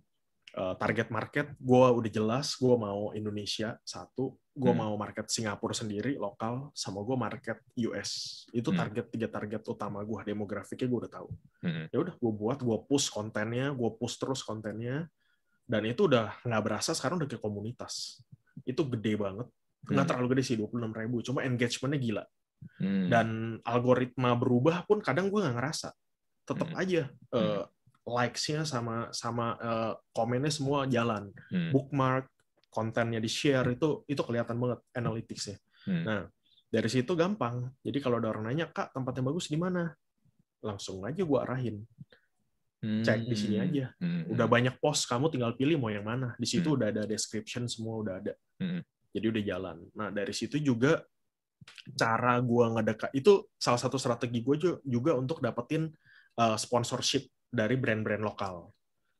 S2: Uh, target market, gue udah jelas, gue mau Indonesia satu, gue
S1: Hmm.
S2: mau market Singapura sendiri lokal, sama gue market US. Itu
S1: Hmm.
S2: target tiga target utama gue, demografiknya gue udah tahu.
S1: Hmm.
S2: Ya udah, gue buat, gue push kontennya, gue push terus kontennya, dan itu udah nggak berasa sekarang udah kayak komunitas. Itu gede banget, nggak
S1: Hmm.
S2: terlalu gede sih 26 ribu, cuma engagementnya gila
S1: Hmm.
S2: dan algoritma berubah pun kadang gue nggak ngerasa tetap
S1: Hmm.
S2: aja eh, likes-nya sama sama eh, komennya semua jalan
S1: Hmm.
S2: bookmark kontennya di share itu itu kelihatan banget analytics-nya.
S1: Hmm.
S2: nah dari situ gampang. Jadi kalau ada orang nanya kak tempat yang bagus di mana? Langsung aja gue arahin. Cek di sini aja.
S1: Hmm.
S2: udah banyak post kamu tinggal pilih mau yang mana. Di situ
S1: Hmm.
S2: udah ada description semua udah ada.
S1: Hmm.
S2: jadi udah jalan. Nah dari situ juga cara gua ngedekat itu salah satu strategi gue juga untuk dapetin uh, sponsorship dari brand-brand lokal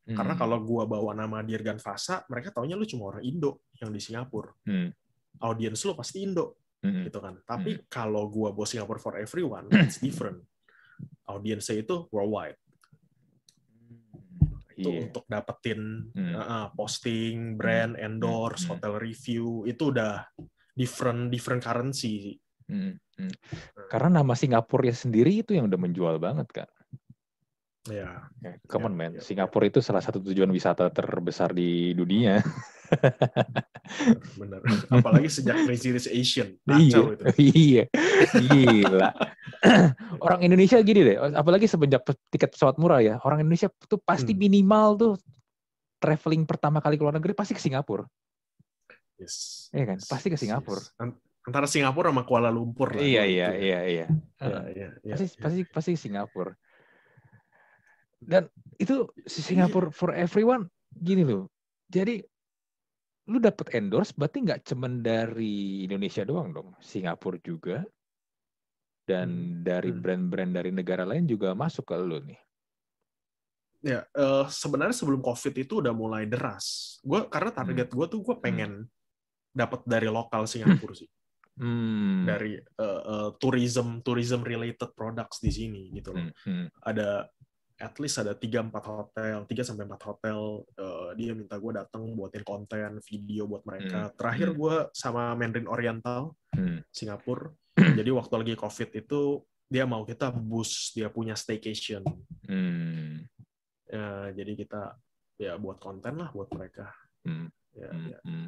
S1: Hmm.
S2: karena kalau gua bawa nama Dirgan Fasa mereka taunya lu cuma orang Indo yang di Singapura
S1: Hmm.
S2: audiens lu pasti Indo
S1: Hmm.
S2: gitu kan tapi kalau gua bawa Singapore for everyone it's different audiensnya itu worldwide itu
S1: Iya.
S2: untuk dapetin
S1: Hmm.
S2: uh, posting, brand,
S1: Hmm.
S2: endorse,
S1: Hmm.
S2: hotel review itu udah different different currency.
S1: Hmm. Hmm. Karena nama Singapura sendiri itu yang udah menjual banget kan.
S2: Ya,
S1: Ya, come on man,
S2: ya,
S1: Singapura itu salah satu tujuan wisata terbesar di dunia.
S2: bener. Apalagi sejak Crazy Rich Asian, kacau itu.
S1: iya, gila. Orang Indonesia gini deh, apalagi semenjak tiket pesawat murah ya, orang Indonesia tuh pasti
S2: Hmm.
S1: minimal tuh traveling pertama kali ke luar negeri pasti ke Singapura,
S2: Yes.
S1: Iya kan? Pasti ke Singapura.
S2: yes. An- Antara Singapura sama Kuala Lumpur lah.
S1: Iya
S2: dua
S1: iya
S2: ya.
S1: iya iya.
S2: Iya, iya, iya,
S1: Pasti
S2: iya.
S1: pasti pasti Singapura. Dan itu si Singapura for everyone gini loh. Jadi lu dapet endorse berarti nggak cuman dari Indonesia doang dong, Singapura juga dan
S2: Hmm,
S1: dari
S2: hmm.
S1: brand-brand dari negara lain juga masuk ke lu nih.
S2: Ya, eh, sebenarnya sebelum COVID itu udah mulai deras. Gue karena target gue tuh gue pengen dapat dari lokal Singapura sih,
S1: Hmm.
S2: dari eh, eh, tourism tourism related products di sini gitu loh.
S1: Hmm, hmm,
S2: ada at least ada 3 4 hotel, 3 sampai 4 hotel eh, dia minta gue datang buatin konten, video buat mereka.
S1: Hmm,
S2: Terakhir
S1: hmm.
S2: gue sama Mandarin Oriental
S1: hmm.
S2: Singapura. Jadi waktu lagi Covid itu dia mau kita boost dia punya staycation.
S1: Hmm.
S2: Ya, jadi kita ya buat konten lah buat mereka.
S1: Hmm.
S2: Ya,
S1: Hmm.
S2: ya.
S1: Hmm.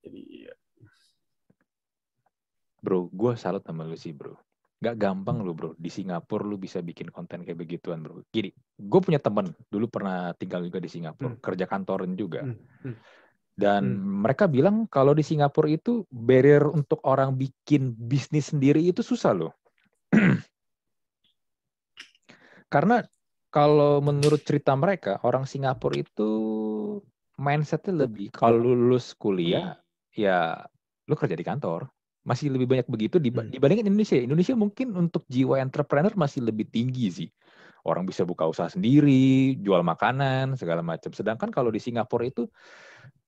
S2: Jadi ya,
S1: Bro, gue salut sama lu sih bro. Gak gampang lu bro, di Singapura lu bisa bikin konten kayak begituan bro. Gini, gue punya temen, dulu pernah tinggal juga di Singapura,
S2: Hmm.
S1: kerja kantoran juga.
S2: Hmm, hmm.
S1: Dan
S2: Hmm.
S1: mereka bilang kalau di Singapura itu barrier untuk orang bikin bisnis sendiri itu susah loh. Karena kalau menurut cerita mereka, orang Singapura itu mindsetnya lebih kalau lulus kuliah, ya lu kerja di kantor. Masih lebih banyak begitu
S2: Hmm.
S1: dibandingin Indonesia. Indonesia mungkin untuk jiwa entrepreneur masih lebih tinggi sih. Orang bisa buka usaha sendiri, jual makanan, segala macam. Sedangkan kalau di Singapura itu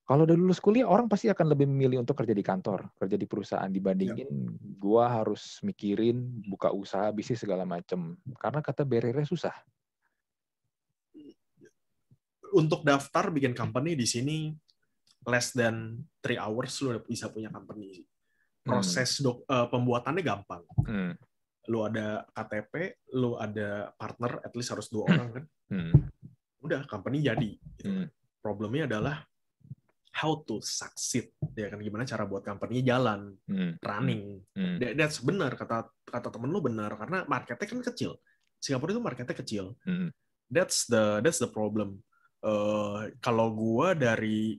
S1: kalau udah lulus kuliah orang pasti akan lebih memilih untuk kerja di kantor, kerja di perusahaan dibandingin gua harus mikirin buka usaha, bisnis segala macam. Karena kata barrier-nya susah.
S2: untuk daftar bikin company di sini less than three hours lu udah bisa punya company sih. Proses dok, uh, pembuatannya gampang.
S1: Hmm.
S2: Lu ada KTP, lu ada partner, at least harus dua orang kan.
S1: Hmm.
S2: Udah, company jadi. Gitu.
S1: Hmm.
S2: Problemnya adalah how to succeed, ya kan gimana cara buat company jalan,
S1: Hmm.
S2: running.
S1: Hmm.
S2: That- That's benar kata kata temen lu benar karena marketnya kan kecil. Singapura itu marketnya kecil.
S1: Hmm.
S2: That's the that's the problem. Eh, kalau gua dari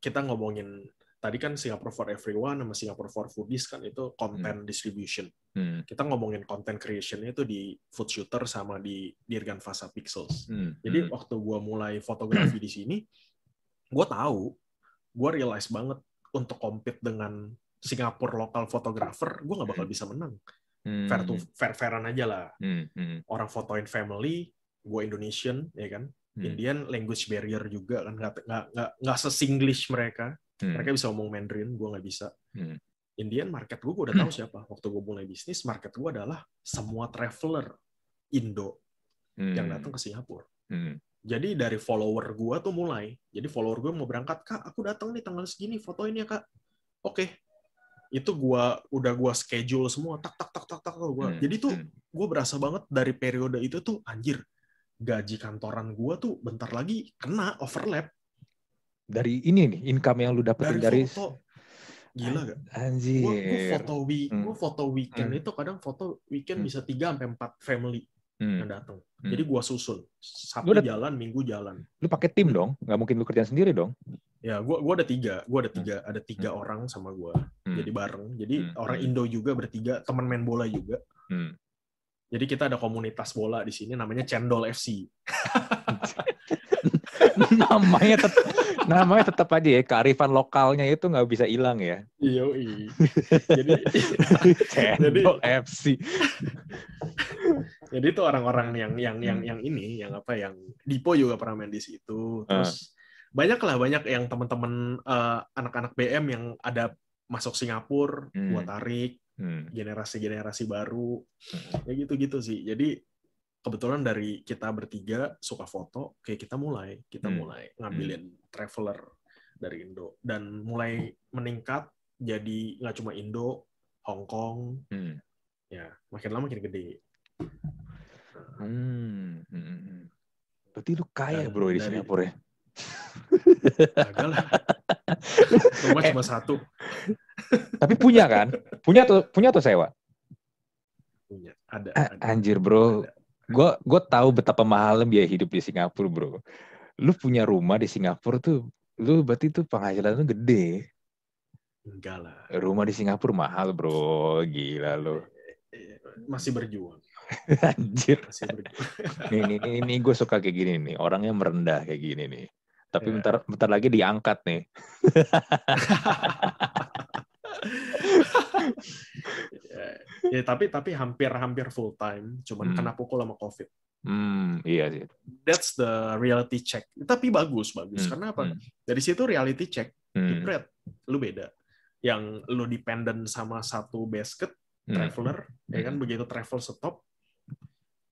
S2: kita ngomongin tadi kan Singapore for everyone sama Singapore for foodies kan itu content distribution.
S1: Hmm.
S2: Kita ngomongin content creation itu di Food Shooter sama di Dirgan Fasa Pixels.
S1: Hmm.
S2: Jadi waktu gua mulai fotografi di sini, gua tahu, gua realize banget untuk compete dengan Singapura lokal fotografer, gua nggak bakal bisa menang.
S1: Hmm.
S2: Fair to fair fairan aja lah.
S1: Hmm. Hmm.
S2: Orang fotoin family, gue Indonesian, ya kan.
S1: Hmm.
S2: Indian language barrier juga kan nggak nggak nggak sesinglish mereka
S1: Hmm.
S2: mereka bisa ngomong Mandarin gue nggak bisa
S1: Hmm.
S2: Indian market gue gue udah tahu siapa waktu gue mulai bisnis market gue adalah semua traveler Indo
S1: Hmm.
S2: yang datang ke Singapura
S1: Hmm.
S2: jadi dari follower gue tuh mulai jadi follower gue mau berangkat kak aku datang nih tanggal segini fotoin ya kak oke itu gua udah gua schedule semua tak tak tak tak tak gua
S1: Hmm.
S2: jadi tuh
S1: Hmm.
S2: gue berasa banget dari periode itu tuh anjir gaji kantoran gua tuh bentar lagi kena overlap
S1: dari ini nih income yang lu dapetin dari,
S2: dari foto gila gak?
S1: anjir
S2: Gue gue foto week,
S1: Hmm.
S2: gue foto weekend
S1: Hmm.
S2: itu kadang foto weekend
S1: Hmm.
S2: bisa 3 sampai 4 family
S1: Hmm.
S2: yang datang.
S1: Hmm.
S2: Jadi gua susun. Sabtu
S1: Lu udah-
S2: jalan, Minggu jalan.
S1: lu pakai tim dong nggak mungkin lu kerjaan sendiri dong
S2: Ya, gua gua ada tiga, gua ada tiga, ada tiga orang sama gua.
S1: Hmm.
S2: Jadi bareng. Jadi
S1: Hmm.
S2: orang
S1: Hmm.
S2: Indo juga bertiga, teman main bola juga.
S1: Hmm.
S2: Jadi kita ada komunitas bola di sini namanya Cendol FC.
S1: namanya tetap namanya tetap aja ya kearifan lokalnya itu nggak bisa hilang ya
S2: Iya, Jadi
S1: Cendol FC
S2: jadi itu orang-orang yang yang yang
S1: Hmm.
S2: yang ini, yang apa yang Dipo juga pernah main di situ. Terus banyak lah banyak yang teman-teman eh, anak-anak BM yang ada masuk Singapura,
S1: Hmm.
S2: gua tarik
S1: Hmm.
S2: generasi-generasi baru.
S1: Hmm.
S2: Ya gitu-gitu sih. Jadi kebetulan dari kita bertiga suka foto, kayak kita mulai, kita
S1: Hmm.
S2: mulai ngambilin traveler dari Indo dan mulai meningkat jadi nggak cuma Indo, Hong Kong,
S1: Hmm.
S2: ya makin lama makin gede.
S1: Hmm. Hmm. Berarti lu kaya
S2: Dan
S1: bro di
S2: dari-
S1: Singapura ya?
S2: Agak lah. Rumah
S1: Eh.
S2: cuma satu
S1: Tapi punya kan? Punya tuh punya tuh sewa?
S2: punya. Ada.
S1: Ah,
S2: ada.
S1: Anjir bro,
S2: Ada.
S1: Gue gue tahu betapa mahalnya biaya hidup di Singapura bro. Lu punya rumah di Singapura tuh, lu berarti tuh penghasilan lu gede.
S2: Enggak lah.
S1: Rumah di Singapura mahal bro, gila lu.
S2: Eh, Masih berjuang.
S1: Anjir.
S2: Masih berjuang.
S1: Nih, nih, nih, nih gue suka kayak gini nih, orangnya merendah kayak gini nih. Tapi
S2: Ya.
S1: bentar, bentar lagi diangkat nih.
S2: ya, ya, tapi tapi hampir hampir full time. Cuman
S1: Hmm.
S2: kena pukul sama COVID.
S1: Hmm, iya sih.
S2: That's the reality check. Tapi bagus bagus.
S1: Hmm,
S2: Karena apa?
S1: hmm,
S2: Dari situ reality check.
S1: hmm,
S2: Jebret, lu beda. Yang lu dependent sama satu basket
S1: hmm.
S2: traveler, ya kan
S1: Hmm.
S2: begitu travel stop,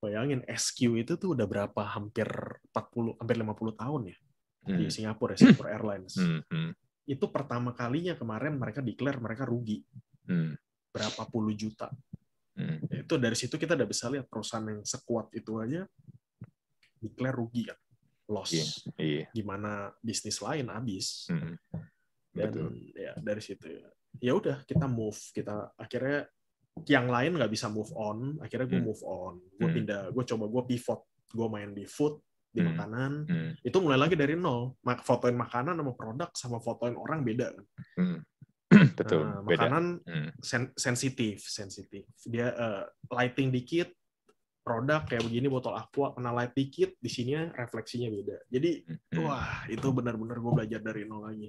S2: bayangin SQ itu tuh udah berapa hampir 40 hampir 50 tahun ya di
S1: Hmm,
S2: Singapura, ya, Singapore Airlines.
S1: hmm, hmm,
S2: Itu pertama kalinya kemarin mereka declare mereka rugi
S1: hmm,
S2: berapa puluh juta.
S1: hmm.
S2: Ya, Itu dari situ kita udah bisa lihat perusahaan yang sekuat itu aja declare rugi kan, loss.
S1: Iya, iya.
S2: Gimana bisnis lain habis.
S1: hmm.
S2: dan
S1: Betul.
S2: ya dari situ ya ya udah kita move kita akhirnya yang lain nggak bisa move on akhirnya gue
S1: Hmm.
S2: move on gue
S1: Hmm.
S2: pindah gue coba gue pivot gue main di food di
S1: Hmm.
S2: makanan
S1: Hmm,
S2: itu mulai lagi dari nol fotoin makanan sama produk sama fotoin orang beda kan
S1: hmm. Betul, beda.
S2: makanan
S1: Hmm,
S2: sen- sensitif sensitif. Dia eh, lighting dikit produk kayak begini botol aqua kena light dikit di sini refleksinya beda. Jadi
S1: hmm,
S2: wah itu benar-benar gue belajar dari nol lagi.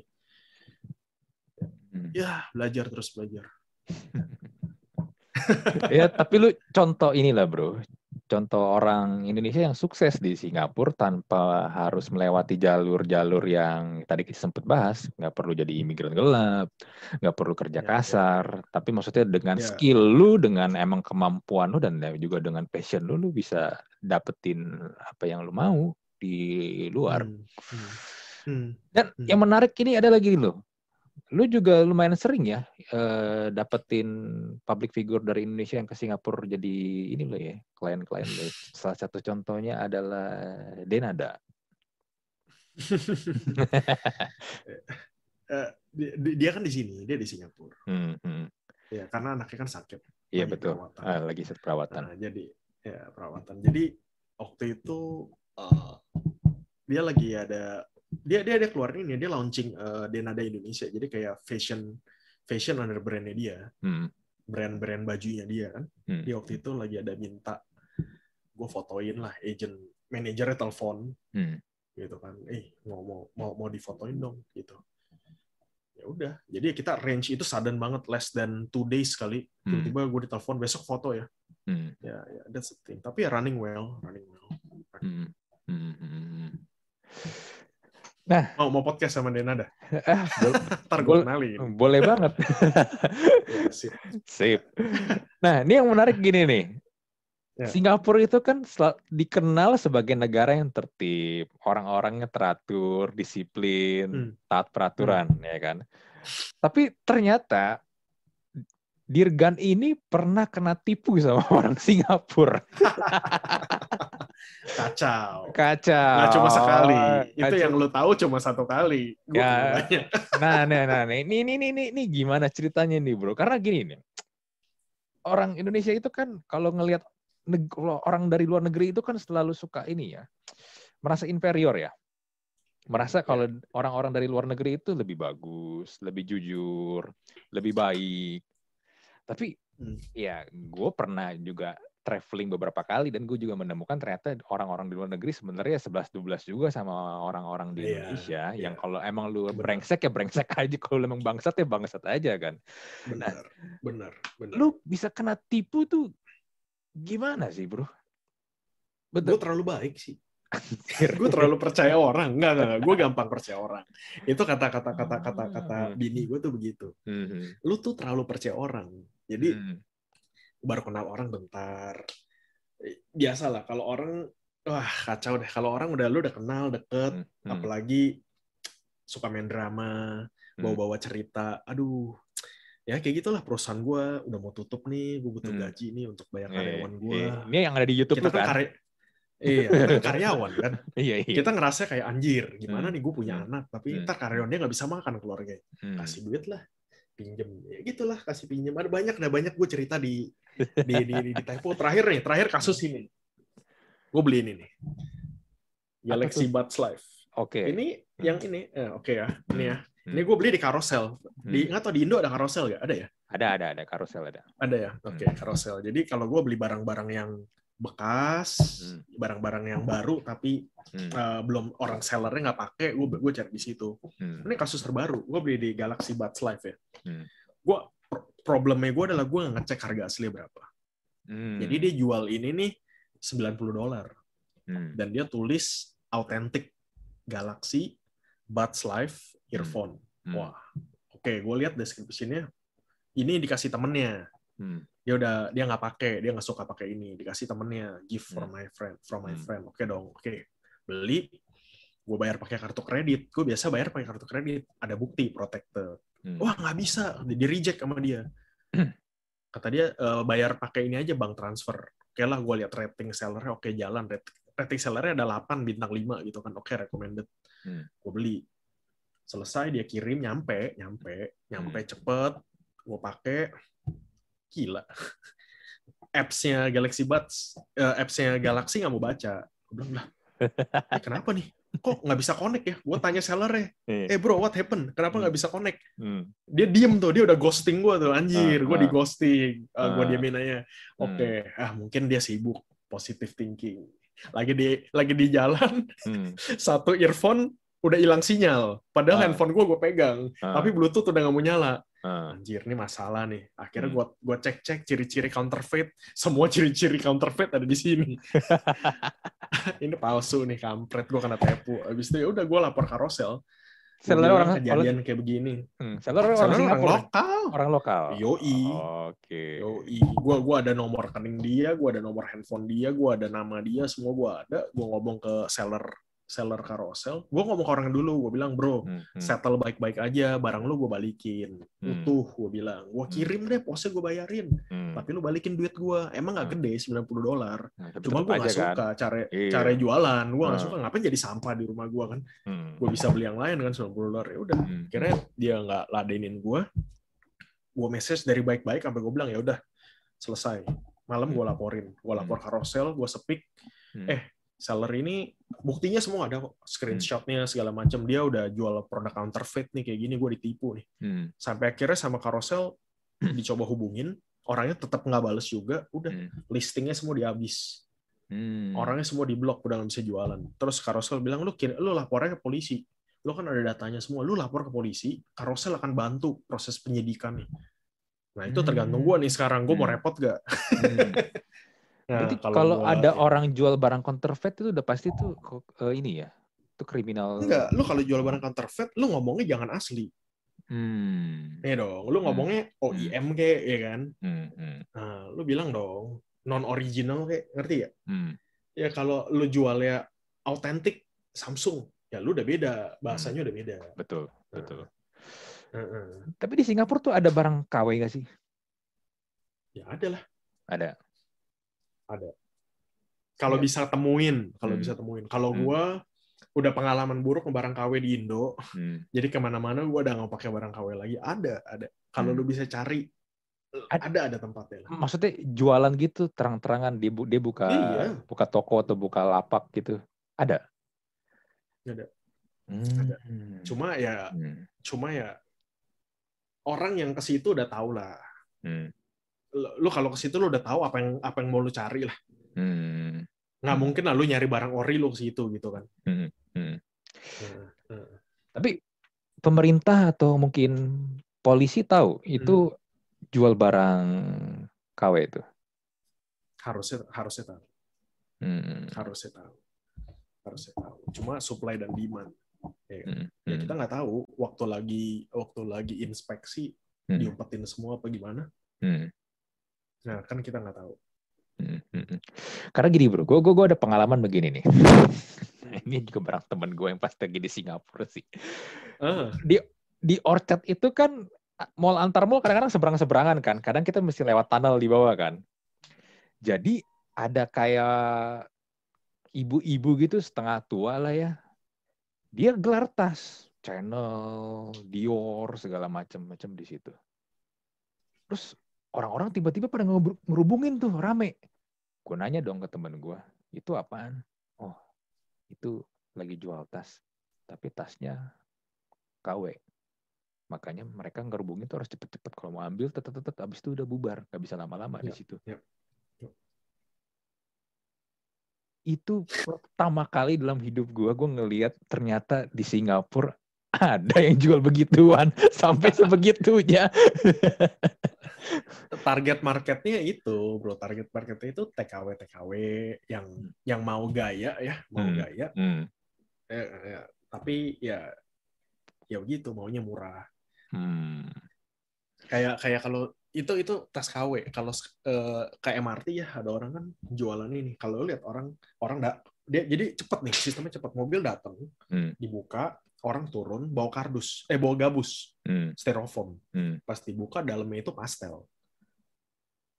S1: Hmm.
S2: ya belajar terus belajar.
S1: Ya tapi lu contoh inilah bro contoh orang Indonesia yang sukses di Singapura tanpa harus melewati jalur-jalur yang tadi kita sempat bahas nggak perlu jadi imigran gelap nggak perlu kerja
S2: Ya, ya,
S1: kasar tapi maksudnya dengan
S2: Ya.
S1: skill lu dengan emang kemampuan lu dan juga dengan passion lu lu bisa dapetin apa yang lu mau di luar
S2: Hmm, hmm, hmm.
S1: dan
S2: Hmm.
S1: yang menarik ini ada lagi loh lu juga lumayan sering ya eh, dapetin public figure dari Indonesia yang ke Singapura jadi ini loh ya klien-klien lo. Salah satu contohnya adalah Denada.
S2: Eh, dia, dia kan di sini, dia di Singapura.
S1: Hmm, hmm.
S2: Ya, karena anaknya kan sakit.
S1: Iya
S2: lagi
S1: betul.
S2: perawatan.
S1: Ah, lagi perawatan.
S2: Nah, jadi ya perawatan. Jadi waktu itu eh, dia lagi ada dia dia dia keluarin ini dia launching eh, Denada Indonesia. Jadi kayak fashion fashion under brandnya dia,
S1: Hmm,
S2: brand-brand bajunya dia kan.
S1: hmm,
S2: Dia waktu itu lagi ada minta gue fotoin lah agent manajernya telepon.
S1: Hmm.
S2: gitu kan. Eh mau mau mau mau difotoin dong gitu. Ya udah. Jadi kita range itu sudden banget less than two days kali
S1: Hmm.
S2: tiba-tiba gue ditelepon besok foto ya.
S1: Hmm,
S2: ya ya that's the thing. Tapi ya running well running well.
S1: Hmm, hmm, hmm.
S2: mau mau podcast sama Denada ntar gue kenalin
S1: boleh banget.
S2: Ya, sip.
S1: Sip. Nah, ini yang menarik gini nih.
S2: Ya.
S1: Singapura itu kan dikenal sebagai negara yang tertib, orang-orangnya teratur, disiplin,
S2: Hmm.
S1: taat peraturan, ya kan. Tapi ternyata Dirgan ini pernah kena tipu sama orang Singapura.
S2: kacau
S1: Kacau.
S2: nggak cuma sekali itu
S1: Kacau.
S2: yang lu tahu cuma satu kali
S1: Ya. Nah, nah, nah, nah, ini, ini, ini, ini, ini gimana ceritanya nih, bro? Karena gini nih, orang Indonesia itu kan kalau ngelihat orang dari luar negeri itu kan selalu suka ini ya, merasa inferior ya, merasa
S2: Ya.
S1: kalau orang-orang dari luar negeri itu lebih bagus, lebih jujur, lebih baik. Tapi
S2: Hmm.
S1: ya, gue pernah juga traveling beberapa kali dan gue juga menemukan ternyata orang-orang di luar negeri sebenarnya 11-12 juga sama orang-orang di
S2: Iya,
S1: Indonesia yang
S2: iya.
S1: kalau emang lu
S2: Benar.
S1: brengsek ya brengsek aja kalau lu emang bangsat ya bangsat aja kan.
S2: Benar benar benar.
S1: lu bisa kena tipu tuh gimana sih bro?
S2: Gue
S1: betul
S2: terlalu baik sih. Gue terlalu percaya orang. Enggak enggak, gue gampang percaya orang. Itu kata kata kata kata kata
S1: Hmm.
S2: bini gue tuh begitu.
S1: Mhm.
S2: lu tuh terlalu percaya orang jadi
S1: Hmm.
S2: baru kenal orang bentar biasalah kalau orang wah kacau deh kalau orang udah lu udah kenal deket
S1: Hmm. Hmm.
S2: apalagi suka main drama
S1: Hmm.
S2: bawa-bawa cerita aduh ya kayak gitulah perusahaan gue udah mau tutup nih gue butuh
S1: Hmm.
S2: gaji nih untuk bayar
S1: Eh,
S2: karyawan gue
S1: eh, ini yang ada di YouTube
S2: kita kan
S1: kan
S2: karya iya kita kan karyawan kan
S1: iya iya
S2: kita ngerasa kayak anjir gimana
S1: Hmm.
S2: nih gue punya
S1: Hmm.
S2: anak tapi
S1: Hmm.
S2: ntar karyawannya nggak bisa makan keluarga
S1: Hmm.
S2: kasih duit lah pinjem. Ya gitulah kasih pinjem. Ada banyak ada banyak gue cerita di di di, di, di typo. Terakhir nih terakhir kasus ini. Gue beli ini nih. Galaxy? Buds Live
S1: oke.
S2: Ini yang ini eh, oke ya ini ya.
S1: Hmm.
S2: ini gue beli di carousel. Di
S1: Hmm.
S2: nggak tau di Indo ada carousel gak ada ya?
S1: Ada ada ada. Karusel ada.
S2: Ada ya? Oke
S1: Hmm.
S2: carousel. Jadi kalau gue beli barang-barang yang bekas
S1: Hmm.
S2: barang-barang yang baru tapi
S1: Hmm.
S2: eh, belum orang sellernya nggak pakai gue gue cari di situ
S1: Hmm.
S2: ini kasus terbaru gue beli di Galaxy Buds Live ya
S1: Hmm.
S2: gue problemnya gue adalah gue ngecek harga asli berapa
S1: Hmm.
S2: jadi dia jual ini nih 90 dolar
S1: Hmm.
S2: dan dia tulis authentic Galaxy Buds Live earphone
S1: Hmm.
S2: wah oke gue lihat description-nya ini dikasih temennya
S1: Hmm.
S2: Dia udah dia nggak pakai dia nggak suka pakai ini dikasih temennya gift from
S1: Hmm.
S2: my friend from my
S1: Hmm.
S2: friend. Oke dong oke. Beli gue bayar pakai kartu kredit. Gue biasa bayar pakai kartu kredit. Ada bukti protector
S1: Hmm.
S2: wah nggak bisa. Di reject sama dia. Kata dia "Eh, bayar pakai ini aja bank transfer. Oke lah gue lihat rating sellernya oke jalan. Rat- rating sellernya ada 8 bintang 5 gitu kan. Oke recommended.
S1: Hmm.
S2: gue beli. Selesai dia kirim nyampe nyampe nyampe
S1: Hmm.
S2: cepet. Gue pakai gila appsnya Galaxy Buds eh, appsnya Galaxy nggak mau baca gue bilang lah "Eh, kenapa nih kok nggak bisa connect ya gue tanya sellernya
S1: Eh.
S2: eh bro what happened kenapa nggak bisa connect
S1: Hmm.
S2: dia diem tuh dia udah ghosting gue tuh anjir
S1: Ah,
S2: gue
S1: ah.
S2: di ghosting gue
S1: Ah.
S2: diemin aja oke
S1: Hmm.
S2: ah mungkin dia sibuk positive thinking lagi di lagi di jalan
S1: Hmm.
S2: satu earphone udah hilang sinyal padahal
S1: Ah.
S2: handphone gue gue pegang
S1: Ah.
S2: tapi bluetooth udah nggak mau nyala
S1: Ah.
S2: anjir ini masalah nih akhirnya
S1: Hmm.
S2: gue gue cek cek ciri-ciri counterfeit semua ciri-ciri counterfeit ada di sini ini palsu nih kampret gue kena tipu abis itu ya udah gue lapor karosel Gua
S1: Seller orang
S2: kejadian kayak begini
S1: Hmm. Seller orang
S2: Seller orang
S1: Singapura.
S2: lokal
S1: Orang lokal.
S2: Yoi.
S1: Oke.
S2: Yoi, gua gua ada nomor rekening dia, gua ada nomor handphone dia, gua ada nama dia, semua gua ada. Gua ngomong ke seller seller carousel, gue ngomong ke orang dulu, gue bilang bro,
S1: Hmm, hmm,
S2: settle baik-baik aja, barang lu gue balikin,
S1: Hmm.
S2: utuh, gue bilang, gue kirim deh, posnya gue bayarin,
S1: hmm.
S2: tapi lu balikin duit gue, emang nggak
S1: Hmm.
S2: gede 90 dolar,
S1: Nah,
S2: cuma gue nggak
S1: kan.
S2: suka cara
S1: Iya.
S2: cara jualan, gue nggak
S1: Hmm.
S2: suka, ngapain jadi sampah di rumah gue kan,
S1: Hmm,
S2: gue bisa beli yang lain kan 90 dolar, ya udah,
S1: hmm,
S2: akhirnya dia nggak ladenin gue, gue message dari baik-baik sampai gue bilang ya udah selesai, malam gue laporin, gue lapor carousel, gue sepik,
S1: hmm,
S2: eh, seller ini buktinya semua ada kok. Screenshotnya segala macam. Dia udah jual produk counterfeit nih kayak gini gue ditipu nih.
S1: Hmm,
S2: sampai akhirnya sama carousel dicoba hubungin. Orangnya tetap nggak bales juga. Udah
S1: hmm,
S2: listingnya semua dihabis.
S1: Hmm.
S2: orangnya semua di blok udah nggak bisa jualan. Terus carousel bilang lu kira lu lapornya ke polisi. Lu kan ada datanya semua. Lu lapor ke polisi carousel akan bantu proses penyidikan nih. Nah itu tergantung gue nih sekarang. Gue mau
S1: Hmm.
S2: repot gak
S1: Hmm.
S2: Nah,
S1: Berarti kalau
S2: gua-
S1: ada
S2: ya.
S1: orang jual barang counterfeit itu udah pasti tuh kok- eh, ini ya, itu kriminal.
S2: enggak lu kalau jual barang counterfeit lu ngomongnya jangan asli
S1: Hmm.
S2: Iya dong, lu ngomongnya OEM kayak ya kan.
S1: Hmm. Hmm.
S2: Nah, lu bilang dong non original kayak ngerti ya?
S1: Hmm.
S2: Ya kalau lu jualnya autentik Samsung, ya lu udah beda, bahasanya udah beda.
S1: Betul, betul.
S2: Heeh.
S1: Tapi di Singapura tuh ada barang KW nggak sih?
S2: Ya ada lah.
S1: Ada.
S2: Kalau
S1: Iya.
S2: bisa temuin, kalau
S1: Hmm.
S2: bisa temuin. Kalau
S1: Hmm.
S2: gua udah pengalaman buruk barang KW di Indo,
S1: Hmm.
S2: jadi ke mana-mana gua udah nggak pakai barang KW lagi. Ada, ada. Kalau
S1: Hmm.
S2: lu bisa cari,
S1: Ad-
S2: ada ada tempatnya lah.
S1: Maksudnya jualan gitu terang-terangan dia, bu- dia buka
S2: Iya.
S1: buka toko atau buka lapak gitu. Ada.
S2: Ada.
S1: Hmm.
S2: Ada. Cuma ya,
S1: Hmm.
S2: cuma ya orang yang ke situ udah tahu lah.
S1: Hmm.
S2: Lu, kalau ke situ lu udah tahu apa yang apa yang mau lu cari lah.
S1: Hmm.
S2: Nggak
S1: Hmm.
S2: mungkin lah lu nyari barang ori lu ke situ gitu kan.
S1: Hmm. Hmm.
S2: Nah, nah.
S1: Tapi pemerintah atau mungkin polisi tahu itu
S2: Hmm.
S1: jual barang KW itu.
S2: Harusnya harusnya tahu,
S1: Hmm.
S2: harusnya tahu, harusnya tahu. Cuma supply dan demand. Ya?
S1: Hmm.
S2: Ya, kita nggak tahu waktu lagi waktu lagi inspeksi
S1: Hmm.
S2: diumpetin semua apa gimana.
S1: Hmm.
S2: Nah kan kita nggak tahu.
S1: Hmm, hmm, hmm. Karena gini bro, gue gue ada pengalaman begini nih. Ini juga barang temen gue yang pas lagi di Singapura sih.
S2: Ah,
S1: Di Orchard itu kan mall antar mall kadang-kadang seberang-seberangan kan. Kadang kita mesti lewat tunnel di bawah kan. Jadi ada kayak ibu-ibu gitu setengah tua lah ya. Dia gelar tas, Chanel, Dior, segala macam-macam di situ. Terus orang-orang tiba-tiba pada ngeru- ngerubungin tuh rame. Gue nanya dong ke temen gue, itu apaan? Oh, itu lagi jual tas. Tapi tasnya KW. Makanya mereka ngerubungin tuh harus cepet-cepet. Kalau mau ambil, tetep-tetep. Abis itu udah bubar. Gak bisa lama-lama di
S2: Yap,
S1: situ.
S2: yap.
S1: Itu pertama kali dalam hidup gue, gue ngeliat ternyata di Singapura ada yang jual begituan. Sampai sebegitunya.
S2: target marketnya itu, bro. Target marketnya itu TKW TKW yang yang mau gaya ya, mau
S1: Hmm.
S2: gaya.
S1: Hmm.
S2: Eh, eh, tapi ya ya begitu maunya murah.
S1: Hmm.
S2: Kayak kayak kalau itu itu tas KW. Kalau eh, ke MRT ya ada orang kan jualan ini. Kalau lihat orang orang da, dia jadi cepet nih sistemnya cepet. Mobil datang,
S1: Hmm.
S2: dibuka, orang turun bawa kardus, eh bawa gabus,
S1: Hmm.
S2: styrofoam.
S1: Hmm.
S2: Pas dibuka dalamnya itu pastel.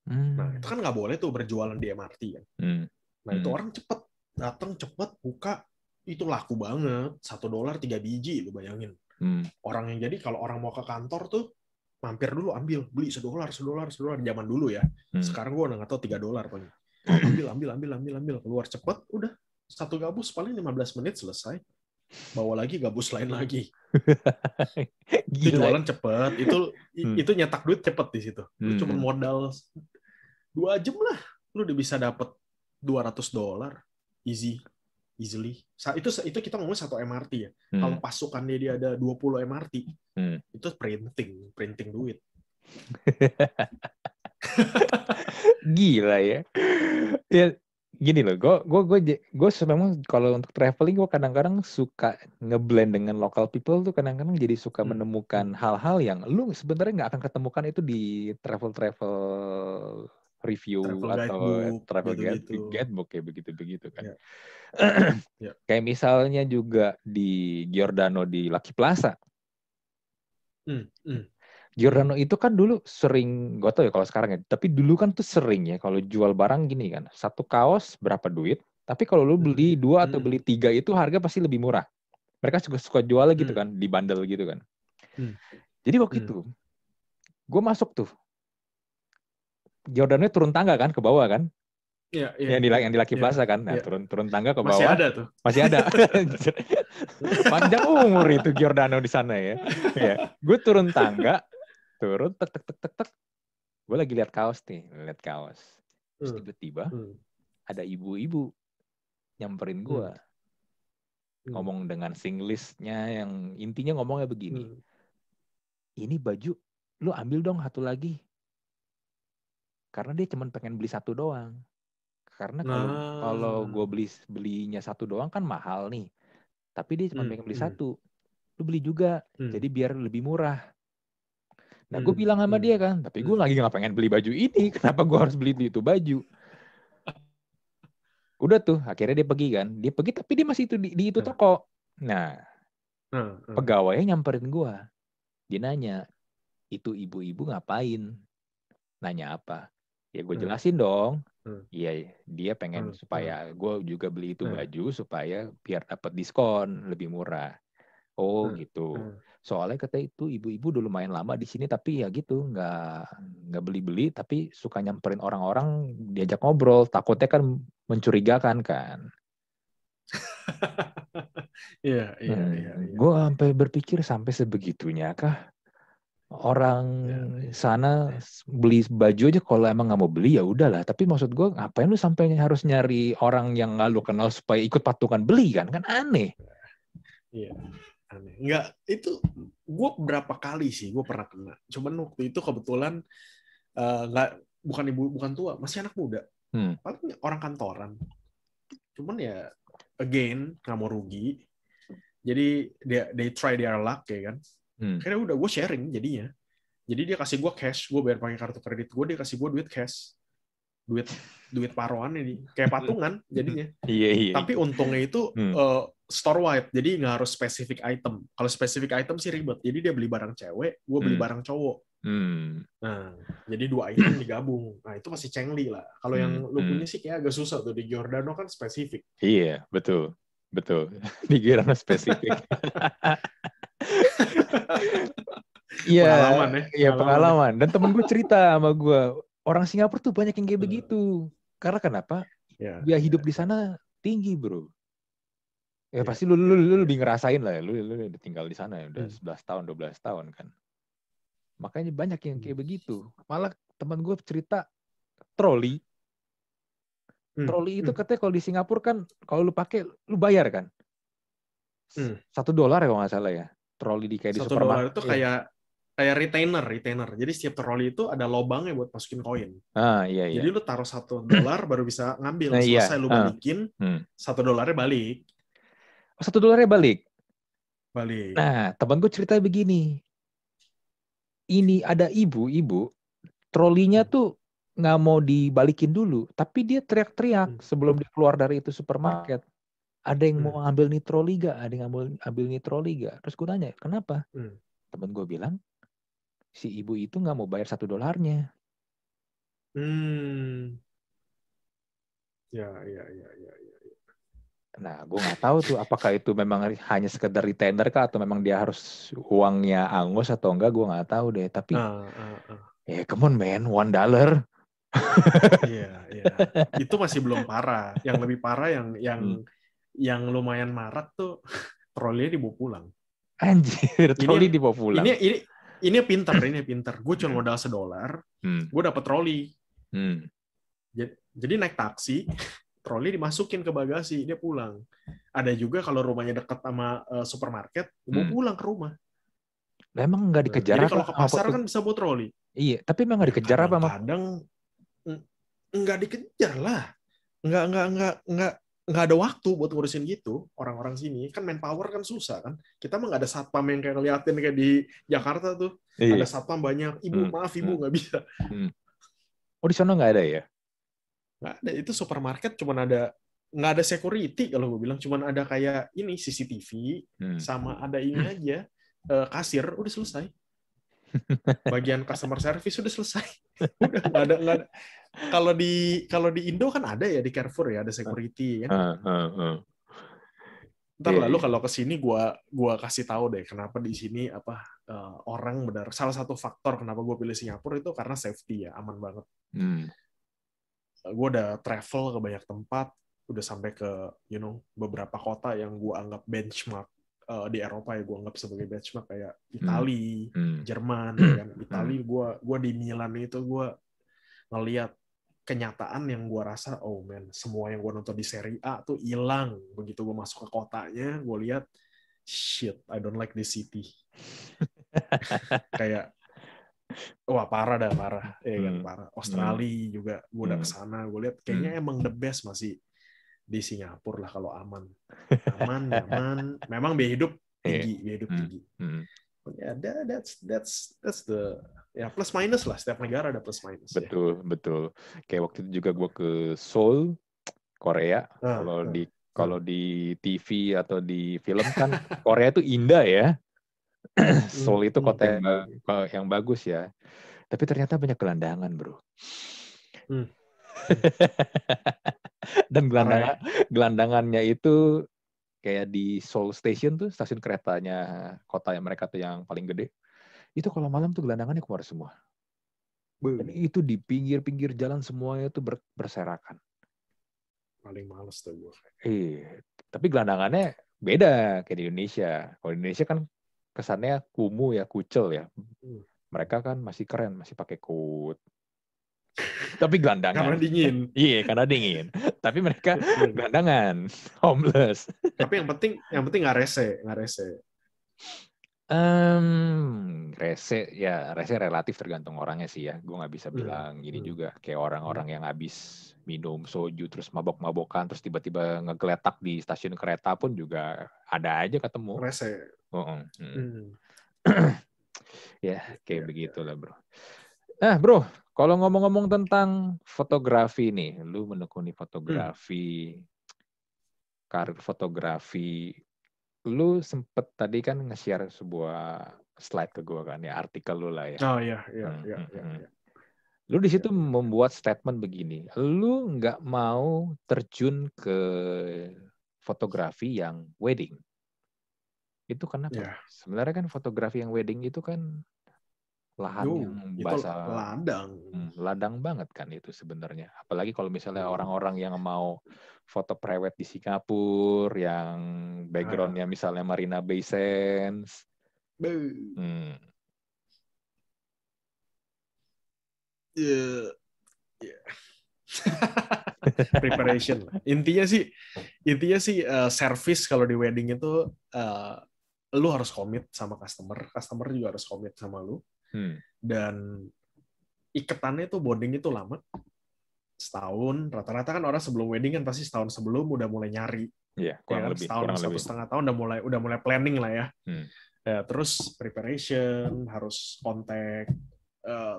S1: Hmm.
S2: Nah itu kan nggak boleh tuh berjualan di MRT kan.
S1: Hmm.
S2: Nah itu
S1: Hmm.
S2: orang cepet datang cepet buka itu laku banget satu dolar tiga biji lu bayangin
S1: Hmm.
S2: orang yang jadi kalau orang mau ke kantor tuh mampir dulu ambil beli sedolar sedolar sedolar zaman dulu ya
S1: Hmm.
S2: sekarang gua udah nggak tahu tiga dolar paling ambil ambil ambil ambil ambil keluar cepet udah satu gabus paling 15 menit selesai bawa lagi gabus lain lagi itu jualan cepet itu
S1: Hmm.
S2: itu nyetak duit cepet di situ lu
S1: Hmm.
S2: cuma modal dua jam lah lu udah bisa dapet 200 dolar easy easily itu itu kita ngomong satu MRT ya
S1: Hmm.
S2: kalau pasukannya dia ada 20 MRT
S1: Hmm.
S2: itu printing printing duit
S1: Gila ya. Ya gini loh, gue gue gue gue memang kalau untuk traveling gue kadang-kadang suka ngeblend dengan local people tuh kadang-kadang jadi suka
S2: Hmm.
S1: menemukan hal-hal yang lu sebenarnya nggak akan ketemukan itu di travel travel review
S2: Travel
S1: atau
S2: guidebook,
S1: travel guide,
S2: gitu-gitu.
S1: guidebook kayak begitu-begitu kan.
S2: Iya. Iya.
S1: Kayak misalnya juga di Giordano di Lucky Plaza.
S2: Hmm, hmm.
S1: Giordano itu kan dulu sering, gak tau ya kalau sekarang ya, tapi dulu kan tuh sering ya kalau jual barang gini kan, satu kaos berapa duit, tapi kalau lu beli dua atau
S2: Hmm.
S1: beli tiga itu harga pasti lebih murah. Mereka suka suka jualnya gitu
S2: Hmm.
S1: kan, di bundle gitu kan.
S2: Hmm.
S1: Jadi waktu
S2: Hmm.
S1: itu, gue masuk tuh, Giordano turun tangga kan ke bawah kan,
S2: Iya, iya.
S1: yang di yang di
S2: Iya,
S1: Plaza kan, nah
S2: iya.
S1: turun turun tangga ke bawah,
S2: Masih ada tuh.
S1: masih ada. Panjang umur itu Giordano di sana ya. ya. Gue turun tangga, turun tek tek tek tek tek. Gue lagi lihat kaos nih, lihat kaos. Terus
S2: Hmm,
S1: tiba-tiba
S2: hmm,
S1: ada ibu-ibu nyamperin gue,
S2: hmm.
S1: ngomong dengan Singlishnya yang intinya ngomongnya begini.
S2: Hmm.
S1: Ini baju lu ambil dong satu lagi. Karena dia cuma pengen beli satu doang. Karena kalau
S2: Nah.
S1: kalau gue beli belinya satu doang kan mahal nih. Tapi dia cuma
S2: Hmm,
S1: pengen beli
S2: hmm.
S1: satu. Lu beli juga.
S2: Hmm.
S1: Jadi biar lebih murah. Nah, gue
S2: Hmm,
S1: bilang sama
S2: hmm,
S1: dia kan, tapi gue
S2: hmm.
S1: lagi nggak pengen beli baju ini. Kenapa gue harus beli itu baju? Udah tuh, akhirnya dia pergi kan. Dia pergi tapi dia masih itu di, di itu
S2: Nah.
S1: toko. Nah, pegawainya nyamperin gue. Dia nanya, itu ibu-ibu ngapain? Nanya apa? Ya gue
S2: Hmm.
S1: jelasin dong.
S2: Hmm.
S1: Iya, dia pengen
S2: Hmm,
S1: supaya gue juga beli itu
S2: Hmm.
S1: baju supaya biar dapat diskon lebih murah. Oh
S2: Hmm,
S1: gitu.
S2: hmm.
S1: Soalnya kata itu ibu-ibu udah lumayan lama di sini tapi ya gitu nggak nggak beli-beli tapi suka nyamperin orang-orang diajak ngobrol takutnya kan mencurigakan kan.
S2: Iya, iya,
S1: Hmm,
S2: iya. iya.
S1: Gue sampai berpikir sampai sebegitunya kah orang
S2: Ya, ya.
S1: sana beli baju aja kalau emang nggak mau beli ya udahlah. Tapi maksud gue ngapain lu sampai harus nyari orang yang nggak lu kenal supaya ikut patungan beli kan? Kan aneh.
S2: Iya, aneh. Enggak, itu gue berapa kali sih gue pernah kena. Cuman waktu itu kebetulan eh, nggak bukan ibu bukan tua, masih anak muda.
S1: Hmm.
S2: Paling orang kantoran. Cuman ya again nggak mau rugi. Jadi dia they try their luck ya kan.
S1: Hmm.
S2: Akhirnya udah gue sharing jadinya. Jadi dia kasih gue cash, gue bayar pakai kartu kredit gue, dia kasih gue duit cash. Duit duit paruan ini kayak patungan jadinya.
S1: Iya iya.
S2: Tapi untungnya itu
S1: Hmm.
S2: eh, store wide, jadi nggak harus spesifik item. Kalau spesifik item sih ribet. Jadi dia beli barang cewek, gue beli
S1: Hmm.
S2: barang cowok.
S1: Hmm.
S2: Nah, jadi dua item digabung. Nah itu masih cengli lah. Kalau yang
S1: Hmm,
S2: lu
S1: hmm.
S2: punya sih kayak agak susah tuh di Giordano kan spesifik.
S1: Iya betul betul. Pikiran spesifik. Iya,
S2: Pengalaman ya,
S1: iya
S2: pengalaman.
S1: pengalaman. Dan temen gue cerita sama gue, orang Singapura tuh banyak yang kayak
S2: Hmm.
S1: begitu. Karena kenapa?
S2: Ya.
S1: Biaya hidup di sana tinggi, bro. Ya
S2: Iya.
S1: pasti lu, lu, lu lebih ngerasain lah ya. Lu, lu udah tinggal di sana ya, udah
S2: Hmm.
S1: 11 tahun, 12 tahun kan. Makanya banyak yang kayak
S2: Hmm.
S1: begitu. Malah teman gue cerita troli.
S2: Hmm.
S1: Troli itu
S2: Hmm.
S1: katanya kalau di Singapura kan, kalau lu pakai, lu bayar kan.
S2: Hmm.
S1: Satu dolar ya kalau nggak salah ya. Troli di kayak di
S2: Satu dolar
S1: supermarket.
S2: itu
S1: Iya.
S2: kayak kayak retainer, retainer. Jadi setiap troli itu ada lobangnya buat masukin koin.
S1: Ah iya iya.
S2: Jadi lu taruh satu dolar baru bisa ngambil.
S1: Nah, iya.
S2: Selesai lu
S1: Ah.
S2: balikin,
S1: Hmm.
S2: satu dolarnya balik.
S1: Satu dolarnya balik.
S2: Balik.
S1: Nah, teman gue cerita begini. Ini ada ibu-ibu, trolinya
S2: Hmm.
S1: tuh nggak mau dibalikin dulu, tapi dia teriak-teriak
S2: Hmm.
S1: sebelum dia keluar dari itu supermarket. Ada yang
S2: Hmm.
S1: mau ambil nih troli gak? Ada yang ambil ambil nih troli gak? Terus gue tanya, kenapa?
S2: Hmm.
S1: Temen gue bilang, si ibu itu nggak mau bayar satu dolarnya.
S2: Hmm. Ya, ya, ya, ya, ya.
S1: Nah, gue nggak tahu tuh apakah itu memang hanya sekedar retainer kah atau memang dia harus uangnya angus atau enggak, gue nggak tahu deh. Tapi,
S2: Ah, ah, ah.
S1: eh come on man, one dollar.
S2: Iya, iya. Itu masih belum parah. Yang lebih parah yang yang
S1: Hmm.
S2: yang lumayan marak tuh trolinya dibawa pulang.
S1: Anjir, troli
S2: Ini-
S1: dibawa pulang.
S2: Ini ini ini pinter, ini pinter. Gue cuma modal sedolar,
S1: Hmm,
S2: gue dapet troli.
S1: hmm.
S2: Jadi naik taksi, troli dimasukin ke bagasi, dia pulang. Ada juga kalau rumahnya dekat sama eh, supermarket, dibawa
S1: Hmm.
S2: pulang ke rumah.
S1: Lah, emang nggak dikejar
S2: Jadi
S1: apa?
S2: kalau ke pasar kan bisa bawa troli.
S1: Iya, tapi emang nggak dikejar apa sama
S2: Kadang nggak dikejar lah. Nggak nggak nggak nggak nggak ada waktu buat ngurusin gitu orang-orang sini kan manpower kan susah kan kita mah nggak ada satpam yang kayak ngeliatin kayak di Jakarta tuh
S1: Iya.
S2: ada satpam banyak ibu
S1: Hmm,
S2: maaf ibu nggak bisa
S1: Hmm. Oh di sana nggak ada ya?
S2: Nggak ada. Itu supermarket cuma ada nggak ada security kalau gue bilang cuma ada kayak ini CCTV
S1: Hmm.
S2: sama ada ini aja eh, kasir udah selesai bagian customer service udah selesai udah nggak ada nggak ada kalau di kalau di Indo kan ada ya di Carrefour ya ada security kan
S1: Ah, ah, ah.
S2: ntar
S1: Iya,
S2: lalu
S1: iya.
S2: kalau ke sini gua kasih tahu deh kenapa di sini apa eh, orang benar salah satu faktor kenapa gue pilih Singapura itu karena safety ya aman banget
S1: Hmm.
S2: Gue udah travel ke banyak tempat udah sampai ke you know beberapa kota yang gue anggap benchmark eh, di Eropa ya gue anggap sebagai benchmark kayak Itali
S1: Hmm.
S2: Jerman ya kan. Itali gue gua di Milan itu gue ngelihat kenyataan yang gue rasa oh man semua yang gue nonton di Serie A tuh hilang begitu gue masuk ke kotanya gue lihat shit I don't like this city. Kayak wah parah dah parah ya kan
S1: Hmm.
S2: parah Australia juga gue udah
S1: Hmm.
S2: ke sana gue lihat kayaknya emang the best masih di Singapura lah kalau aman aman nyaman memang biaya hidup tinggi biaya hidup
S1: Hmm.
S2: tinggi
S1: Hmm.
S2: ya that, that's that's that's the ya plus minus lah setiap negara ada plus minus ya.
S1: Betul, betul. Kayak waktu itu juga gue ke Seoul, Korea.
S2: Ah,
S1: Kalau
S2: ah.
S1: di kalau di TV atau di film kan Korea itu indah ya. Seoul itu kota yang, yang bagus ya. Tapi ternyata banyak gelandangan, bro.
S2: Hmm.
S1: Dan
S2: ya.
S1: gelandangan, gelandangannya itu kayak di Seoul Station tuh stasiun keretanya kota yang mereka tuh yang paling gede. Itu kalau malam tuh gelandangannya keluar semua. Dan itu di pinggir-pinggir jalan semuanya ber- berserakan.
S2: paling males tuh gue
S1: Iya, tapi gelandangannya beda kayak di Indonesia. Kalau di Indonesia kan kesannya kumuh ya, kucel ya.
S2: Hmm.
S1: Mereka kan masih keren, masih pakai coat. Tapi gelandangan.
S2: karena dingin
S1: Iya, karena dingin. Tapi mereka gelandangan, homeless.
S2: tapi yang penting yang penting nggak rese nggak rese
S1: Em, rese ya rese relatif tergantung orangnya sih ya. Gue nggak bisa
S2: Hmm,
S1: bilang gini
S2: hmm.
S1: juga kayak orang-orang yang habis minum soju terus mabok-mabokan terus tiba-tiba ngegeletak di stasiun kereta pun juga ada aja ketemu.
S2: rese
S1: Oh, mm.
S2: Hmm.
S1: Ya kayak
S2: Iya,
S1: begitu lah bro. Nah bro, kalau ngomong-ngomong tentang fotografi nih, lu menekuni fotografi, karir fotografi, lu sempet tadi kan nge-share sebuah slide ke gua kan ya artikel lu lah ya.
S2: oh iya iya
S1: Hmm,
S2: iya
S1: hmm,
S2: iya
S1: hmm.
S2: iya.
S1: Lu di situ
S2: Iya, iya.
S1: membuat statement begini, lu nggak mau terjun ke fotografi yang wedding. Itu kenapa?
S2: Iya.
S1: Sebenarnya kan fotografi yang wedding itu kan lahan
S2: Yo,
S1: yang
S2: itu
S1: bahasa
S2: ladang
S1: Hmm, ladang banget kan itu sebenarnya. Apalagi kalau misalnya
S2: Hmm.
S1: orang-orang yang mau foto prewed di Singapura, yang backgroundnya misalnya Marina Bay Sands. Hmm,
S2: Iya. Iya. preparation lah. intinya sih intinya sih eh, service kalau di wedding itu eh, lu harus komit sama customer customer juga harus komit sama lu
S1: hmm,
S2: dan iketannya itu bonding itu lama. Setahun rata-rata kan orang sebelum wedding kan pasti setahun sebelum udah mulai nyari.
S1: Iya,
S2: ya
S1: kurang
S2: kan?
S1: lebih,
S2: setahun
S1: kurang
S2: satu
S1: lebih.
S2: setengah tahun udah mulai udah mulai planning lah ya.
S1: Hmm.
S2: Ya, terus preparation harus kontak eh,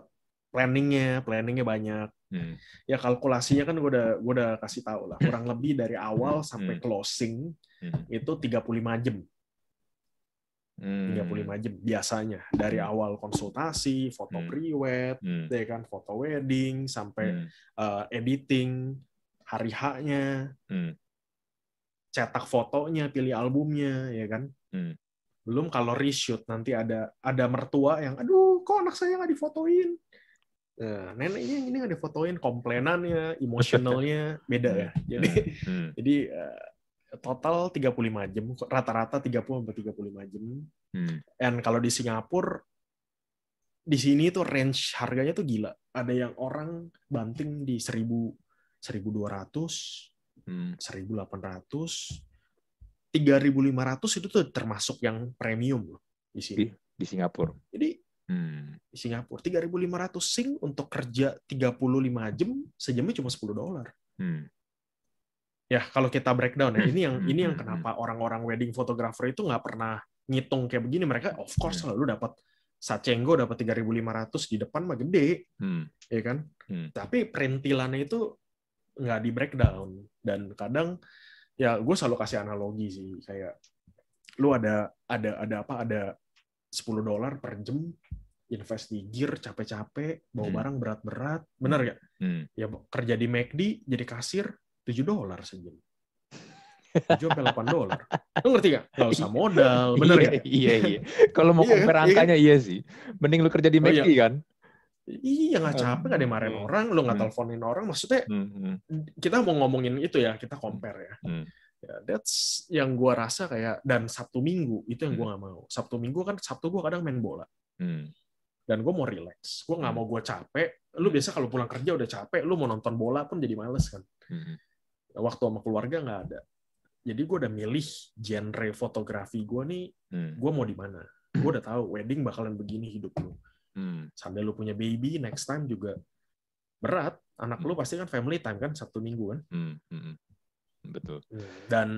S2: planningnya planningnya banyak.
S1: Hmm,
S2: ya kalkulasinya kan gue udah gue udah kasih tahu lah. Kurang lebih dari awal sampai
S1: Hmm.
S2: closing
S1: hmm,
S2: itu 35 jam 35 jam biasanya. Dari
S1: Hmm.
S2: awal konsultasi foto
S1: Hmm.
S2: pre-wed
S1: hmm,
S2: ya kan foto wedding sampai
S1: hmm,
S2: eh, editing hari haknya
S1: hmm,
S2: cetak fotonya pilih albumnya ya kan.
S1: Hmm.
S2: belum kalau reshoot nanti ada ada mertua yang aduh kok anak saya nggak difotoin? Nah, neneknya yang ini nggak difotoin komplainannya emosionalnya beda ya. Jadi
S1: hmm,
S2: jadi eh, total 35 jam rata-rata 30 sampai 35 jam
S1: hmm,
S2: dan kalau di Singapura di sini tuh range harganya tuh gila ada yang orang banting di 1000 1200
S1: hmm.
S2: 1800 3500 itu tuh termasuk yang premium loh di sini.
S1: Di Singapura.
S2: Jadi
S1: Hmm,
S2: di Singapura 3500 sing untuk kerja 35 jam sejamnya cuma 10 dolar.
S1: hmm,
S2: Ya kalau kita breakdown ya ini yang
S1: Hmm,
S2: ini yang
S1: hmm,
S2: kenapa orang-orang wedding photographer itu nggak pernah ngitung kayak begini mereka of course
S1: Hmm.
S2: lah lu dapat Sacenggo dapat 3.500 di depan mah gede,
S1: Hmm.
S2: ya kan?
S1: Hmm.
S2: Tapi perintilannya itu nggak di breakdown dan kadang ya gue selalu kasih analogi sih kayak lu ada ada ada apa ada 10 dolar per jam invest di gear capek-capek bawa
S1: Hmm.
S2: barang berat-berat bener gak?
S1: Hmm.
S2: ya kerja di McD jadi kasir 7 dolar sejam 7 sampai 8 dolar lu ngerti gak? Gak usah modal bener
S1: iya,
S2: gak?
S1: Iya, iya. Kalau mau
S2: Iya kan?
S1: compare
S2: Iya kan?
S1: angkanya iya sih. Mending lu kerja di
S2: Oh,
S1: McD
S2: iya.
S1: kan?
S2: iya nggak capek nggak dimarahin
S1: Hmm.
S2: orang lu nggak
S1: Hmm.
S2: teleponin orang maksudnya
S1: Hmm.
S2: kita mau ngomongin itu ya kita compare ya ya that's yang gua rasa kayak dan Sabtu Minggu itu yang gua nggak mau Sabtu Minggu kan Sabtu gua kadang main bola
S1: Hmm.
S2: dan gue mau relax gue nggak mau gue capek lu biasa kalau pulang kerja udah capek lu mau nonton bola pun jadi males kan
S1: Hmm.
S2: Waktu sama keluarga nggak ada jadi gue udah milih genre fotografi gue nih
S1: Hmm.
S2: gue mau di mana gue udah tahu wedding bakalan begini hidup lu
S1: Hmm.
S2: sambil lu punya baby next time juga berat anak lu
S1: Hmm.
S2: pasti kan family time kan sabtu minggu kan
S1: Hmm. Hmm. Betul.
S2: dan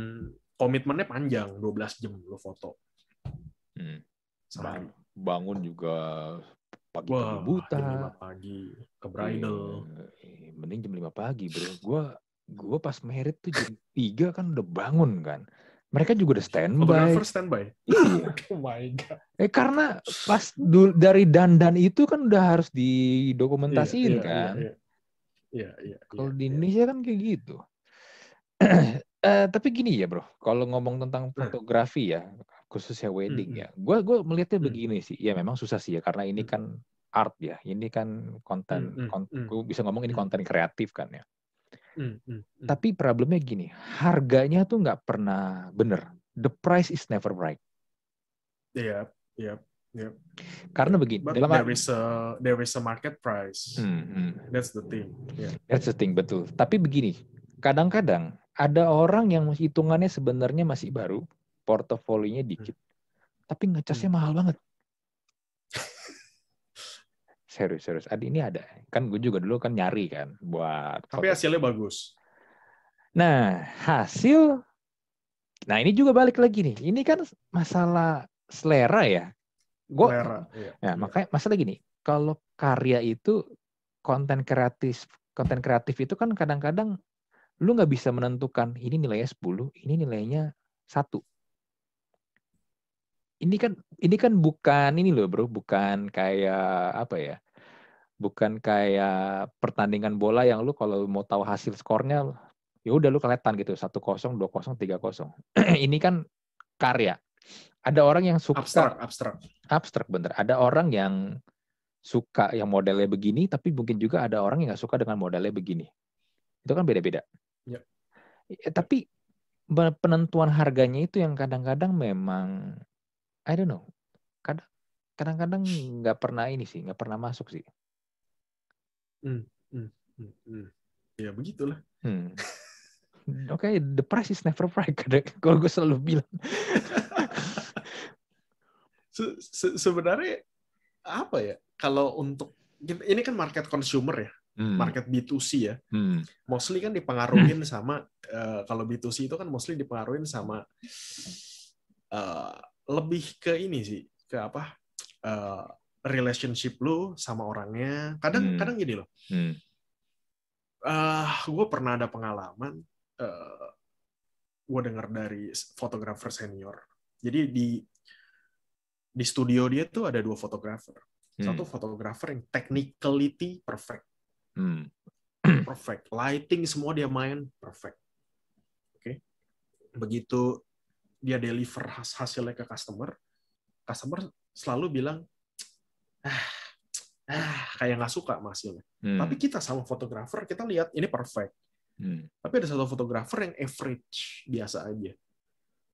S2: komitmennya panjang 12 jam lu foto
S1: Hmm.
S2: sehari
S1: Bangun juga pagi-pagi
S2: wah
S1: buta.
S2: jam 5 pagi ke bridal
S1: Iya, mending jam 5 pagi, Bro. Gua gua pas merit tuh jam 3 kan udah bangun kan. Mereka juga udah standby.
S2: fotografer standby
S1: Iya.
S2: oh my god
S1: Eh karena pas dul- dari dandan itu kan udah harus didokumentasiin
S2: Iya, iya,
S1: kan.
S2: Iya, iya, iya.
S1: Kalau
S2: iya,
S1: di
S2: iya.
S1: Indonesia kan kayak gitu. Eh, tapi gini ya bro, kalau ngomong tentang fotografi ya, khususnya wedding
S2: Hmm,
S1: ya, gue gue melihatnya
S2: Hmm.
S1: begini sih. Ya memang susah sih ya, karena ini
S2: Hmm.
S1: kan art ya, ini kan konten,
S2: Hmm, hmm,
S1: kon-
S2: hmm.
S1: gue bisa ngomong ini
S2: Hmm.
S1: konten kreatif kan ya.
S2: Hmm, hmm, hmm.
S1: Tapi problemnya gini, harganya tuh nggak pernah bener. The price is never right.
S2: Iya, iya.
S1: Karena begini,
S2: But
S1: dalam
S2: there is a there is a market price.
S1: Hmm, hmm.
S2: That's the thing. Yeah.
S1: That's the thing, betul. Tapi begini, kadang-kadang ada orang yang hitungannya sebenarnya masih baru, portofolionya dikit, tapi ngecasnya mahal banget. Serius, serius. Ada ini ada. Kan gue juga dulu kan nyari kan buat
S2: Tapi
S1: foto.
S2: hasilnya bagus.
S1: Nah, hasil Nah, ini juga balik lagi nih. Ini kan masalah selera ya. Gue
S2: Selera. Iya.
S1: Nah,
S2: Iya.
S1: makanya masalah gini, kalau karya itu konten kreatif, konten kreatif itu kan kadang-kadang lu nggak bisa menentukan ini nilainya 10, ini nilainya satu. Ini kan ini kan bukan ini loh, Bro, bukan kayak apa ya? Bukan kayak pertandingan bola yang lu kalau mau tahu hasil skornya ya udah lu kelihatan gitu 1-0, 2-0, 3-0. ini kan karya. Ada orang yang suka
S2: Abstrak, abstrak.
S1: abstrak bener. Ada orang yang suka yang modelnya begini, tapi mungkin juga ada orang yang nggak suka dengan modelnya begini. Itu kan beda-beda.
S2: Ya.
S1: Eh, Tapi penentuan harganya itu yang kadang-kadang memang, I don't know, kadang kadang-kadang nggak pernah ini sih, nggak pernah masuk sih.
S2: Hmm, hmm. Ya begitulah.
S1: Hmm. Oke, the price is never right. Kadang kalau gue selalu bilang.
S2: Se- se- sebenarnya apa ya? Kalau untuk ini kan market consumer ya,
S1: Hmm,
S2: market B2C ya.
S1: hmm,
S2: Mostly kan dipengaruhin sama eh, kalau B2C itu kan mostly dipengaruhin sama eh, lebih ke ini sih, ke apa? eh, relationship lu sama orangnya. Kadang
S1: Hmm.
S2: kadang gini loh.
S1: hmm,
S2: eh gue pernah ada pengalaman, eh gue dengar dari fotografer senior. Jadi di di studio dia tuh ada dua fotografer. Satu
S1: hmm,
S2: fotografer yang technicality perfect,
S1: hmm,
S2: perfect, lighting semua dia main perfect. Oke, begitu dia deliver has- hasilnya ke customer, customer selalu bilang, ah, ah kayak nggak suka hasilnya.
S1: hmm,
S2: Tapi kita sama fotografer kita lihat ini perfect.
S1: hmm,
S2: Tapi ada satu fotografer yang average, biasa aja.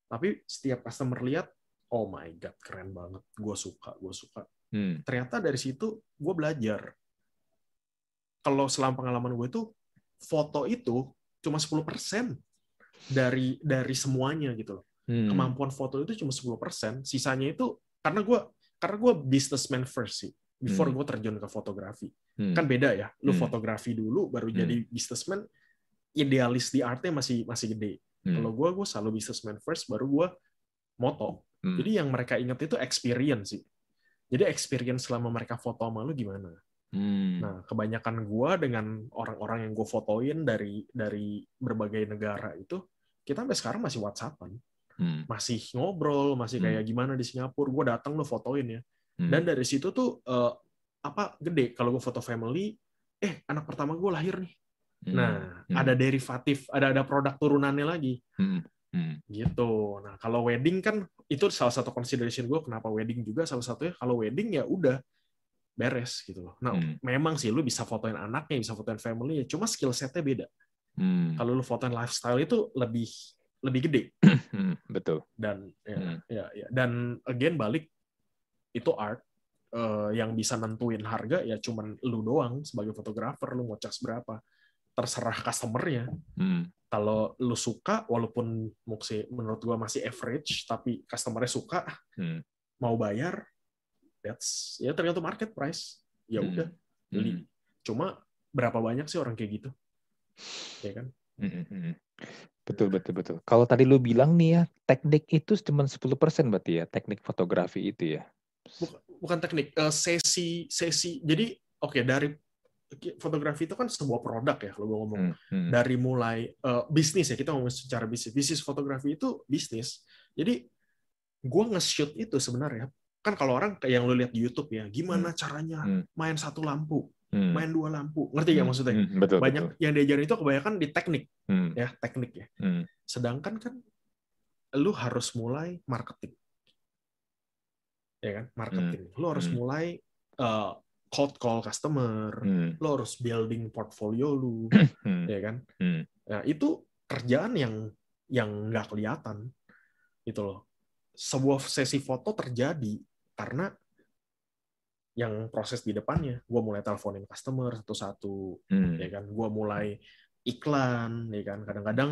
S2: Tapi setiap customer lihat, oh my god, keren banget, gue suka, gue suka.
S1: hmm,
S2: Ternyata dari situ gue belajar. Kalau selama pengalaman gue itu, foto itu cuma 10% dari dari semuanya gitu loh.
S1: hmm,
S2: Kemampuan foto itu cuma 10%, sisanya itu karena gue karena gue businessman first sih. Before
S1: Hmm.
S2: gue terjun ke fotografi
S1: hmm,
S2: kan beda ya lu
S1: Hmm.
S2: fotografi dulu baru
S1: Hmm.
S2: jadi businessman idealis di artnya masih masih gede
S1: hmm,
S2: kalau gue gue selalu businessman first baru gue moto
S1: hmm.
S2: jadi yang mereka ingat itu experience sih Jadi experience selama mereka foto sama lu gimana?
S1: Hmm.
S2: Nah, kebanyakan gua dengan orang-orang yang gue fotoin dari dari berbagai negara itu, kita sampai sekarang masih WhatsAppan,
S1: Hmm.
S2: masih ngobrol, masih
S1: Hmm.
S2: kayak gimana di Singapura. Gue datang lu fotoin ya.
S1: Hmm.
S2: Dan dari situ tuh eh, apa gede kalau gue foto family, eh anak pertama gue lahir nih.
S1: Hmm.
S2: Nah,
S1: Hmm.
S2: ada derivatif, ada ada produk turunannya lagi
S1: Hmm. Hmm.
S2: gitu. Nah, kalau wedding kan itu salah satu consideration gue kenapa wedding juga salah satunya kalau wedding ya udah beres gitu loh. Nah,
S1: Hmm.
S2: memang sih lu bisa fotoin anaknya, bisa fotoin family cuma skill setnya beda.
S1: Hmm.
S2: Kalau lu fotoin lifestyle itu lebih lebih gede
S1: Hmm. Betul.
S2: dan ya,
S1: Hmm.
S2: ya, ya. dan again balik itu art eh, yang bisa nentuin harga ya cuman lu doang sebagai fotografer lu mau cas berapa terserah customernya
S1: Hmm.
S2: kalau lu suka walaupun muksi menurut gua masih average tapi customernya suka
S1: Hmm.
S2: mau bayar that's ya tergantung market price ya
S1: Hmm.
S2: udah beli cuma berapa banyak sih orang kayak gitu ya kan
S1: Hmm, hmm, hmm. Betul, betul, betul. Kalau tadi lu bilang nih ya, teknik itu cuma 10% berarti ya, teknik fotografi itu ya.
S2: bukan, bukan teknik eh, sesi sesi. Jadi oke dari fotografi itu kan sebuah produk ya kalau gue ngomong.
S1: Hmm, hmm,
S2: dari mulai eh, bisnis ya kita ngomong secara bisnis. Bisnis fotografi itu bisnis. Jadi gue nge-shoot itu sebenarnya. Kan kalau orang kayak yang lu lihat di YouTube ya gimana caranya
S1: Hmm.
S2: main satu lampu
S1: hmm,
S2: main dua lampu. Ngerti nggak
S1: hmm,
S2: maksudnya?
S1: Hmm, betul,
S2: banyak
S1: betul.
S2: yang diajarin itu kebanyakan di teknik.
S1: Hmm,
S2: ya teknik ya.
S1: Hmm,
S2: sedangkan kan lu harus mulai marketing. Ya kan? Marketing. Lu harus
S1: hmm.
S2: mulai eh, cold call customer.
S1: Hmm,
S2: lu harus building portfolio lu.
S1: Hmm,
S2: ya kan?
S1: Hmm.
S2: nah itu kerjaan yang yang nggak kelihatan. Gitu loh. Sebuah sesi foto terjadi karena yang proses di depannya. Gue mulai teleponin customer satu-satu
S1: hmm.
S2: ya kan? Gue mulai iklan ya kan? Kadang-kadang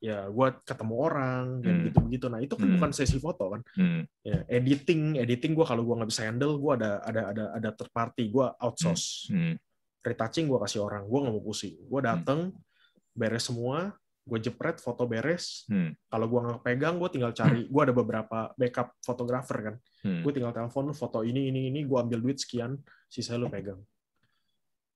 S2: ya gue ketemu orang dan
S1: Hmm.
S2: gitu begitu nah itu kan
S1: Hmm.
S2: bukan sesi foto kan?
S1: Hmm,
S2: ya editing editing gue kalau gue nggak bisa handle gue ada ada ada ada third party gue outsource.
S1: Hmm,
S2: retouching gue kasih orang gue nggak mau pusing. Gue dateng beres semua gue jepret foto beres
S1: hmm,
S2: kalau gue nggak pegang gue tinggal cari gue ada beberapa backup fotografer kan
S1: hmm.
S2: gue tinggal telepon foto ini ini ini gue ambil duit sekian sisa lu pegang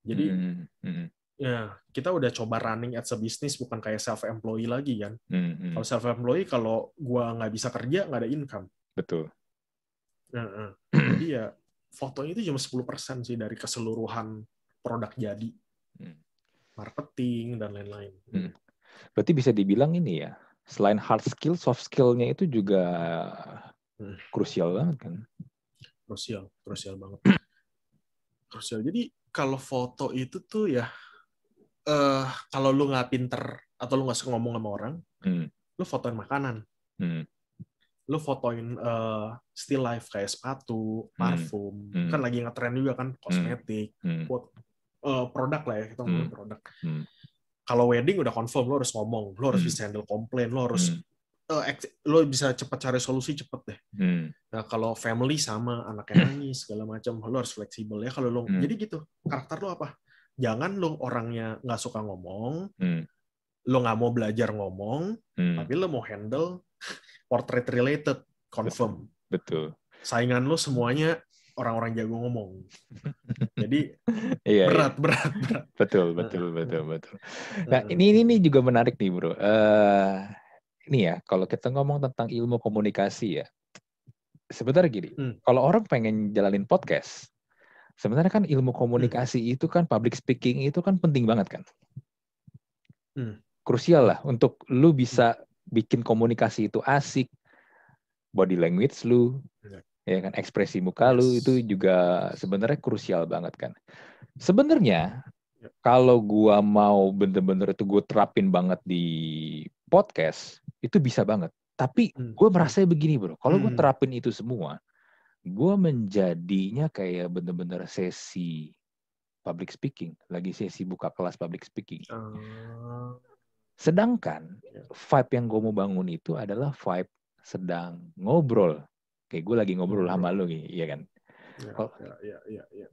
S2: jadi
S1: Hmm, hmm,
S2: ya kita udah coba running as a business bukan kayak self employee lagi kan
S1: hmm, hmm.
S2: kalau self employee kalau gua nggak bisa kerja nggak ada income
S1: Betul.
S2: Nah, eh. jadi ya fotonya itu cuma 10% sih dari keseluruhan produk jadi
S1: Hmm.
S2: marketing dan lain-lain
S1: Hmm. Berarti bisa dibilang ini ya, selain hard skill, soft skill-nya itu juga
S2: Hmm.
S1: krusial banget kan.
S2: krusial krusial banget krusial jadi kalau foto itu tuh ya eh kalau lu nggak pinter atau lu nggak suka ngomong sama orang
S1: Hmm,
S2: lu fotoin makanan
S1: hmm,
S2: lu fotoin eh, still life kayak sepatu, parfum,
S1: Hmm.
S2: kan lagi ngetren juga kan kosmetik,
S1: hmm,
S2: buat eh, produk lah ya kita ngomongin
S1: Hmm.
S2: produk.
S1: Hmm.
S2: Kalau wedding udah confirm lo harus ngomong, lo harus
S1: Hmm.
S2: bisa handle komplain, lo harus
S1: hmm,
S2: lo bisa cepat cari solusi cepet deh.
S1: hmm,
S2: Nah kalau family sama anaknya nangis segala macam, lo harus fleksibel ya kalau lo.
S1: Hmm.
S2: Jadi gitu karakter lo apa? Jangan lo orangnya nggak suka ngomong,
S1: hmm,
S2: lo nggak mau belajar ngomong,
S1: hmm.
S2: tapi lo mau handle portrait related, confirm.
S1: Betul.
S2: saingan lu semuanya orang-orang jago ngomong. Jadi
S1: Iya, iya.
S2: berat, berat, berat.
S1: betul, betul, betul, betul. Nah, ini ini ini juga menarik nih, Bro. Eh ini ya, kalau kita ngomong tentang ilmu komunikasi ya. Sebenarnya gini,
S2: Hmm.
S1: kalau orang pengen jalanin podcast, sebenarnya kan ilmu komunikasi itu kan public speaking itu kan penting banget kan.
S2: Hmm.
S1: Krusial lah untuk lu bisa bikin komunikasi itu asik, body language lu,
S2: Iya.
S1: Ya kan ekspresi muka lu
S2: Yes.
S1: itu juga sebenarnya krusial banget kan. Sebenarnya
S2: Ya.
S1: kalau gua mau bener-bener itu gue terapin banget di podcast itu bisa banget. Tapi
S2: Hmm.
S1: gue merasa begini bro, kalau gue
S2: Hmm.
S1: terapin itu semua, gue menjadinya kayak bener-bener sesi public speaking, lagi sesi buka kelas public speaking.
S2: Eh,
S1: Sedangkan
S2: Ya.
S1: vibe yang gue mau bangun itu adalah vibe sedang ngobrol. Kayak gue lagi ngobrol sama lu nih, iya kan?
S2: ya, ya, ya, ya, ya.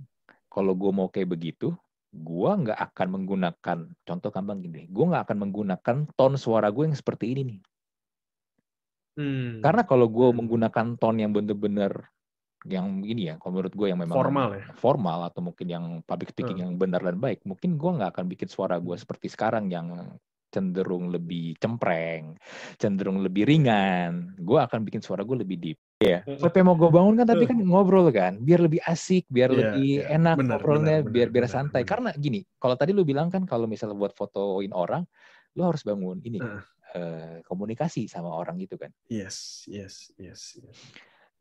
S1: Kalau gue mau kayak begitu, gue nggak akan menggunakan, contoh gampang gini, gue nggak akan menggunakan tone suara gue yang seperti ini nih.
S2: Hmm.
S1: Karena kalau gue
S2: Hmm.
S1: menggunakan tone yang bener-bener yang ini ya, kalau menurut gue yang memang
S2: Formal ya?
S1: formal atau mungkin yang public speaking
S2: Hmm.
S1: yang benar dan baik, mungkin gue nggak akan bikin suara gue seperti sekarang yang cenderung lebih cempreng, cenderung lebih ringan. Gue akan bikin suara gue lebih deep. Ya, Klub yang mau gue bangun kan tapi kan ngobrol kan, biar lebih asik, biar
S2: Iya,
S1: lebih
S2: iya.
S1: enak
S2: Benar,
S1: ngobrolnya,
S2: benar,
S1: biar biar
S2: benar,
S1: santai.
S2: benar.
S1: Karena gini, kalau tadi lu bilang kan kalau misalnya buat fotoin orang, lu harus bangun ini
S2: Heeh.
S1: eh, komunikasi sama orang gitu kan.
S2: Yes, yes, yes. yes.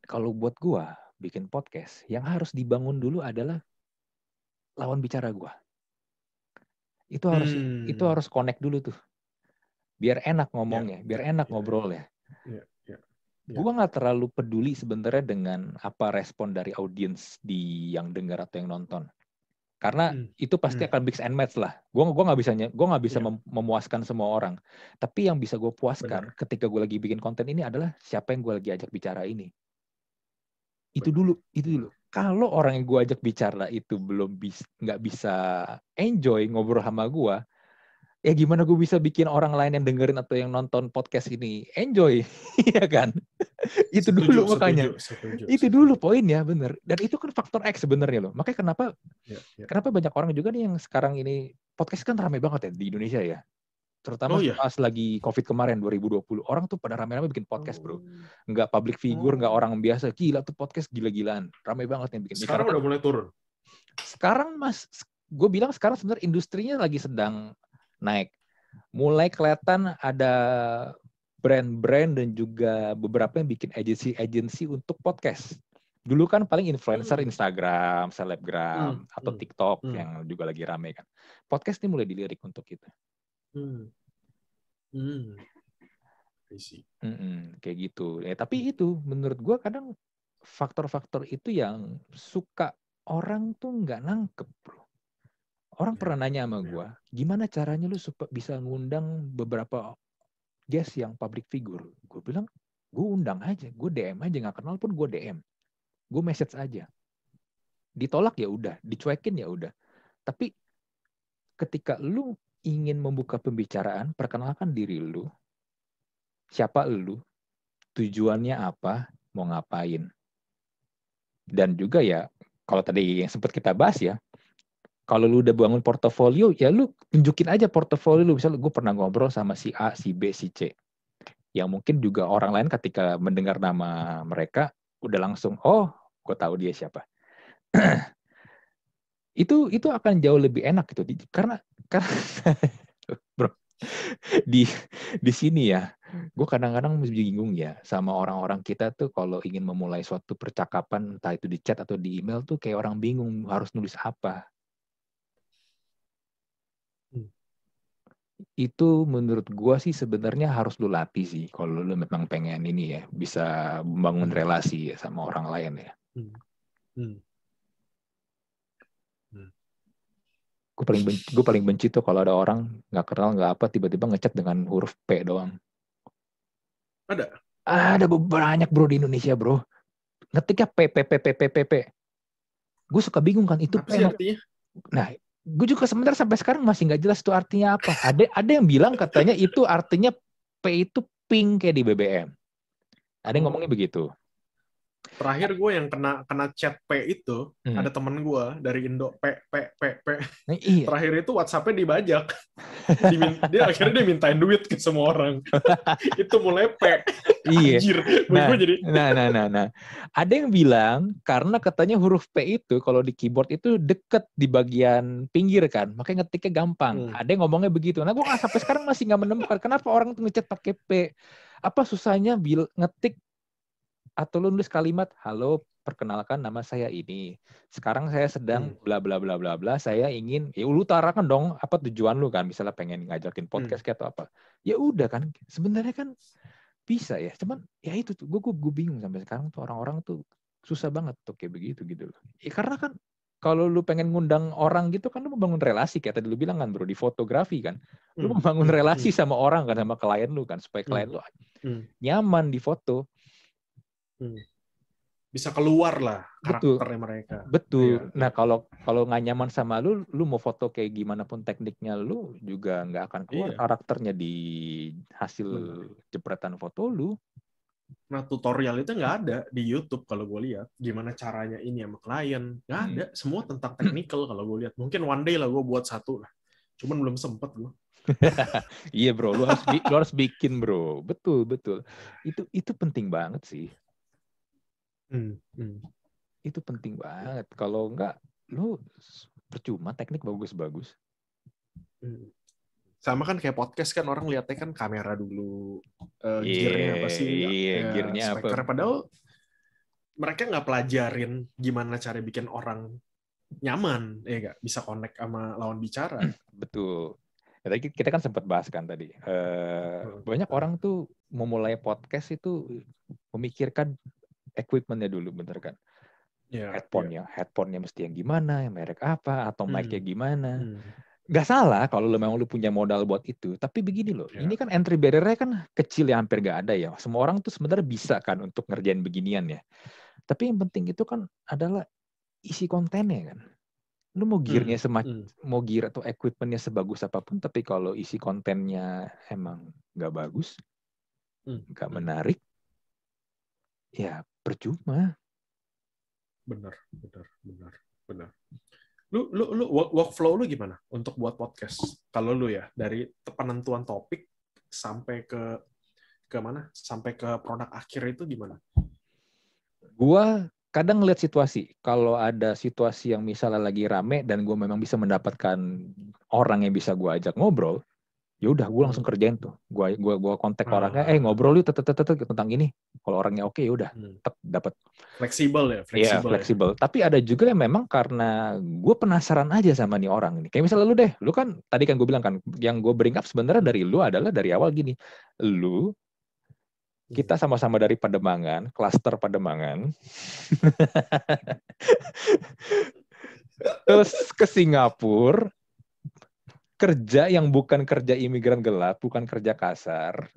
S1: Kalau buat gua bikin podcast, yang harus dibangun dulu adalah lawan bicara gua. Itu harus
S2: Hmm.
S1: itu harus connect dulu tuh. Biar enak ngomongnya, biar
S2: ya,
S1: enak
S2: ya.
S1: ngobrolnya.
S2: Ya, ya, ya.
S1: Gua nggak terlalu peduli sebenarnya dengan apa respon dari audiens di yang dengar atau yang nonton. Karena
S2: Hmm.
S1: itu pasti
S2: Hmm.
S1: akan mix and match lah. Gua gua nggak bisa gua nggak bisa
S2: Iya.
S1: mem- memuaskan semua orang. Tapi yang bisa gue puaskan ketika gue lagi bikin konten ini adalah siapa yang gue lagi ajak bicara ini. Itu
S2: Benar.
S1: dulu, itu dulu. Kalau orang yang gue ajak bicara itu belum bisa nggak bisa enjoy ngobrol sama gue, ya gimana gue bisa bikin orang lain yang dengerin atau yang nonton podcast ini enjoy, Iya kan? itu
S2: Setuju,
S1: dulu
S2: setuju,
S1: makanya.
S2: setuju,
S1: Itu
S2: setuju.
S1: dulu poinnya bener. Dan itu kan faktor X sebenarnya loh. Makanya kenapa
S2: Ya, ya.
S1: kenapa banyak orang juga nih yang sekarang ini podcast kan rame banget ya di Indonesia ya. Terutama
S2: Oh, iya.
S1: pas lagi COVID kemarin 2020. Orang tuh pada rame-rame bikin podcast,
S2: Oh.
S1: Bro. Nggak public figure, nggak
S2: Oh.
S1: orang biasa. Gila tuh podcast gila-gilaan. Rame banget yang bikin. Ya,
S2: Sekarang
S1: karena
S2: udah mulai turun.
S1: sekarang mas gue bilang sekarang sebenarnya industrinya lagi sedang naik mulai kelihatan ada brand-brand dan juga beberapa yang bikin agency-agency untuk podcast dulu kan paling influencer
S2: Hmm.
S1: Instagram, selebgram
S2: Hmm,
S1: atau TikTok
S2: hmm.
S1: yang juga lagi rame kan podcast ini mulai dilirik untuk kita
S2: Hmm. Hmm. I see.
S1: Mm-mm, kayak gitu ya tapi itu menurut gue kadang faktor-faktor itu yang suka orang tuh nggak nangkep bro orang
S2: Ya,
S1: pernah nanya sama
S2: ya.
S1: gue gimana caranya lu bisa ngundang beberapa guest yang public figure? Gue bilang gue undang aja gue DM aja nggak kenal pun gue DM gue message aja. Ditolak ya udah dicuekin ya udah. Tapi ketika lu ingin membuka pembicaraan perkenalkan diri lu siapa lu tujuannya apa mau ngapain. Dan juga ya kalau tadi yang sempat kita bahas ya kalau lu udah bangun portofolio ya lu tunjukin aja portofolio lu. Misalnya gue pernah ngobrol sama si A si B si C. Yang mungkin juga orang lain ketika mendengar nama mereka udah langsung oh gue tahu dia siapa. Itu itu akan jauh lebih enak gitu. Karena karena bro di di sini ya gue kadang-kadang bingung ya sama orang-orang kita tuh kalau ingin memulai suatu percakapan entah itu di chat atau di email tuh kayak orang bingung harus nulis apa
S2: Hmm.
S1: Itu menurut gua sih sebenarnya harus lu latih sih kalau lu memang pengen ini ya bisa membangun
S2: Hmm.
S1: relasi ya sama orang lain ya
S2: Hmm. Hmm.
S1: gue paling benci, gue paling benci tuh kalau ada orang nggak kenal nggak apa tiba-tiba ngechat dengan huruf P doang
S2: Ada.
S1: ada banyak bro di Indonesia bro ngetiknya P P P P P P P gue suka bingung kan itu P nah gue juga sebenarnya sampai sekarang masih nggak jelas itu artinya apa. Ada ada yang bilang katanya itu artinya P itu pink kayak di BBM ada yang ngomongnya begitu
S2: Terakhir gue yang kena kena chat P itu
S1: Hmm.
S2: ada temen gue dari Indo P P P P.
S1: Nah, iya
S2: Terakhir itu WhatsApp-nya dibajak. Dimin- dia akhirnya dia mintain duit ke semua orang. itu mulai P.
S1: iya
S2: Anjir.
S1: Nah.
S2: Gue jadi
S1: Nah, nah, nah, nah. Ada yang bilang karena katanya huruf P itu kalau di keyboard itu deket di bagian pinggir kan, makanya ngetiknya gampang.
S2: Hmm.
S1: Ada yang ngomongnya begitu. Nah, nggak sampai sekarang masih nggak menemukan kenapa orang tuh ngecat pakai P. Apa susahnya bil ngetik atau lu nulis kalimat, halo perkenalkan nama saya ini. Sekarang saya sedang
S2: Hmm.
S1: bla bla bla bla bla. Saya ingin ya lu utarakan dong apa tujuan lu kan, misalnya pengen ngajakin
S2: Hmm.
S1: podcast kayak atau apa. Ya udah kan, sebenarnya kan bisa ya cuman ya itu tuh gue gue bingung sampai sekarang tuh orang-orang tuh susah banget tuh kayak begitu gitu loh ya, karena kan kalau lu pengen ngundang orang gitu kan lu membangun relasi kayak tadi lu bilang kan bro di fotografi kan lu
S2: Hmm.
S1: membangun
S2: Hmm.
S1: relasi sama orang kan sama klien lu kan supaya klien lu
S2: Hmm.
S1: nyaman di foto
S2: bisa keluar lah
S1: Betul.
S2: karakternya mereka.
S1: betul
S2: Iya.
S1: nah kalau kalau nggak nyaman sama lu lu mau foto kayak gimana pun tekniknya lu juga nggak akan keluar
S2: Iya.
S1: karakternya di hasil
S2: Benar.
S1: jepretan foto lu
S2: Nah tutorial itu nggak ada di YouTube kalau gue lihat gimana caranya ini sama klien nggak
S1: Hmm.
S2: ada semua tentang technical kalau gue lihat mungkin one day lah gue buat satu lah cuman belum sempet gue
S1: Iya bro, lu harus bi- lu harus bikin bro, betul betul. Itu itu penting banget sih,
S2: Hmm, hmm.
S1: itu penting banget. Kalau enggak, lu percuma teknik bagus-bagus.
S2: Hmm. sama kan kayak podcast kan orang lihatnya kan kamera dulu eh,
S1: Iya,
S2: gearnya apa sih
S1: iya,
S2: ya,
S1: gearnya apa?
S2: speakernya. padahal mereka nggak pelajarin gimana cara bikin orang nyaman ya nggak bisa connect sama lawan bicara
S1: Betul. Ya, tadi kita kan sempat bahas kan tadi. Eh,
S2: Hmm.
S1: banyak orang tuh memulai podcast itu memikirkan equipmentnya dulu, bener kan?
S2: ya
S1: Headphone-nya, headphone-nya mesti yang gimana, yang merek apa, atau
S2: Hmm.
S1: mic-nya gimana.
S2: Hmm.
S1: nggak salah kalau lu memang lu punya modal buat itu. Tapi begini loh,
S2: Ya.
S1: ini kan entry barrier-nya kan kecil ya hampir nggak ada ya. Semua orang tuh sebenarnya bisa kan untuk ngerjain beginian ya. Tapi yang penting itu kan adalah isi kontennya kan. Lu mau gearnya semac
S2: Hmm.
S1: mau gear atau equipmentnya sebagus apa pun, tapi kalau isi kontennya emang nggak bagus,
S2: Hmm.
S1: nggak
S2: Hmm.
S1: menarik, ya percuma.
S2: benar benar benar benar lu lu lu work- workflow lu gimana untuk buat podcast kalau lu ya dari penentuan topik sampai ke ke mana sampai ke produk akhir itu gimana
S1: Gua kadang ngeliat situasi. Kalau ada situasi yang misalnya lagi rame dan gue memang bisa mendapatkan orang yang bisa gue ajak ngobrol, ya udah gue langsung kerjain tuh. Gue gua gua kontak
S2: Ah.
S1: orangnya, eh ngobrol yuk tentang ini. Kalau orangnya oke ya udah
S2: Hmm.
S1: tek dapat.
S2: fleksibel ya
S1: Iya
S2: fleksibel ya.
S1: fleksibel. Tapi ada juga yang memang karena gue penasaran aja sama nih orang ini. Kayak misalnya lu deh, lu kan tadi kan gue bilang kan, yang gue bring up sebenarnya dari lu adalah dari awal gini, lu kita sama-sama dari Pademangan, klaster Pademangan. Terus ke Singapura, kerja yang bukan kerja imigran gelap, bukan kerja kasar,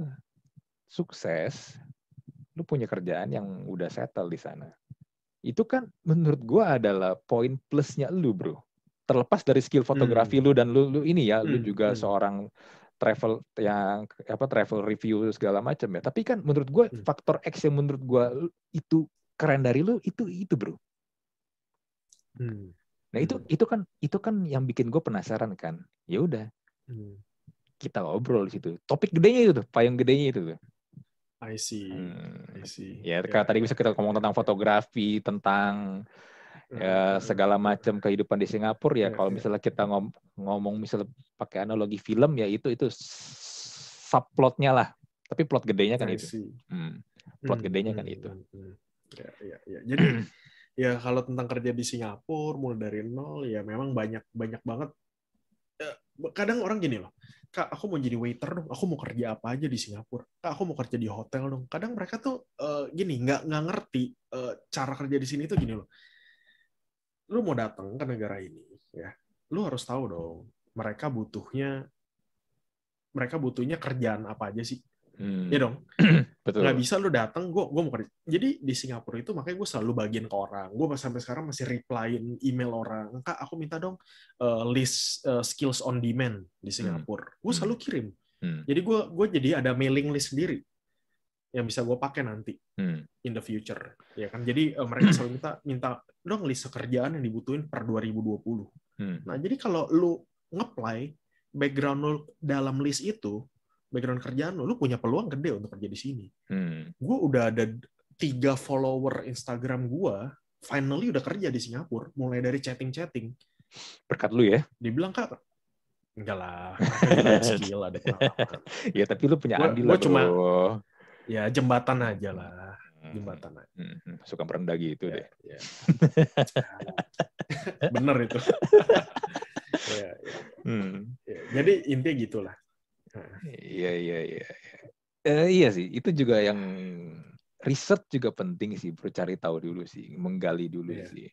S1: sukses, lu punya kerjaan yang udah settle di sana. Itu kan menurut gua adalah poin plusnya lu, bro. Terlepas dari skill fotografi lu dan lu, lu ini ya, lu
S2: Hmm,
S1: juga
S2: hmm.
S1: seorang travel yang apa travel review segala macam ya. Tapi kan menurut gua
S2: Hmm.
S1: faktor X yang menurut gua itu keren dari lu itu itu, bro.
S2: Hmm.
S1: Nah, itu
S2: Hmm.
S1: itu kan itu kan yang bikin gue penasaran kan. Ya udah,
S2: Hmm.
S1: kita ngobrol di situ. Topik gedenya itu tuh, payung gedenya itu tuh.
S2: I see
S1: Hmm.
S2: I see
S1: Ya, kayak tadi bisa kita ngomong tentang fotografi, tentang ya segala macam kehidupan di Singapura ya.
S2: Iya,
S1: Kalau
S2: iya.
S1: misalnya kita ngom- ngomong misalnya pakai analogi film ya itu itu subplotnya lah. Tapi plot gedenya kan
S2: I
S1: itu.
S2: see.
S1: Hmm. Plot
S2: Hmm,
S1: gedenya kan
S2: hmm,
S1: itu.
S2: hmm, hmm. Ya, ya, ya. Jadi ya kalau tentang kerja di Singapura mulai dari nol ya memang banyak banyak banget. Eh, Kadang orang gini loh, kak aku mau jadi waiter dong, aku mau kerja apa aja di Singapura, kak aku mau kerja di hotel dong. Kadang mereka tuh eh, gini nggak nggak ngerti eh, cara kerja di sini tuh gini loh. Lu mau datang ke negara ini ya, lu harus tahu dong mereka butuhnya mereka butuhnya kerjaan apa aja sih,
S1: Hmm.
S2: ya dong
S1: Betul.
S2: nggak bisa lu datang gue gue mau kerja jadi di Singapura itu makanya gue selalu bagian ke orang gue sampai sekarang masih replyin email orang kak aku minta dong uh, list uh, skills on demand di Singapura gue selalu kirim
S1: Hmm.
S2: jadi gue gue jadi ada mailing list sendiri yang bisa gue pakai nanti
S1: Hmm.
S2: in the future ya kan jadi uh, mereka selalu minta minta dong list kerjaan yang dibutuhin per 2020
S1: Hmm.
S2: nah jadi kalau lu ngeplay background lu dalam list itu background kerjaan lu lu punya peluang gede untuk kerja di sini
S1: Hmm.
S2: gue udah ada tiga follower Instagram gue finally udah kerja di Singapura mulai dari chatting-chatting
S1: Berkat lu ya.
S2: dibilang kak enggak lah skill ada
S1: Ya tapi lu punya andil lah,
S2: cuma- ya jembatan aja lah
S1: Hmm.
S2: jembatan aja
S1: Hmm, hmm. Suka merendah gitu
S2: ya,
S1: deh.
S2: ya. bener itu ya, ya.
S1: Hmm.
S2: Ya, jadi intinya gitulah
S1: Iya, iya, iya. Eh, iya sih, itu juga yang riset juga penting sih, bro. Cari tahu dulu sih, menggali dulu
S2: Iya.
S1: sih.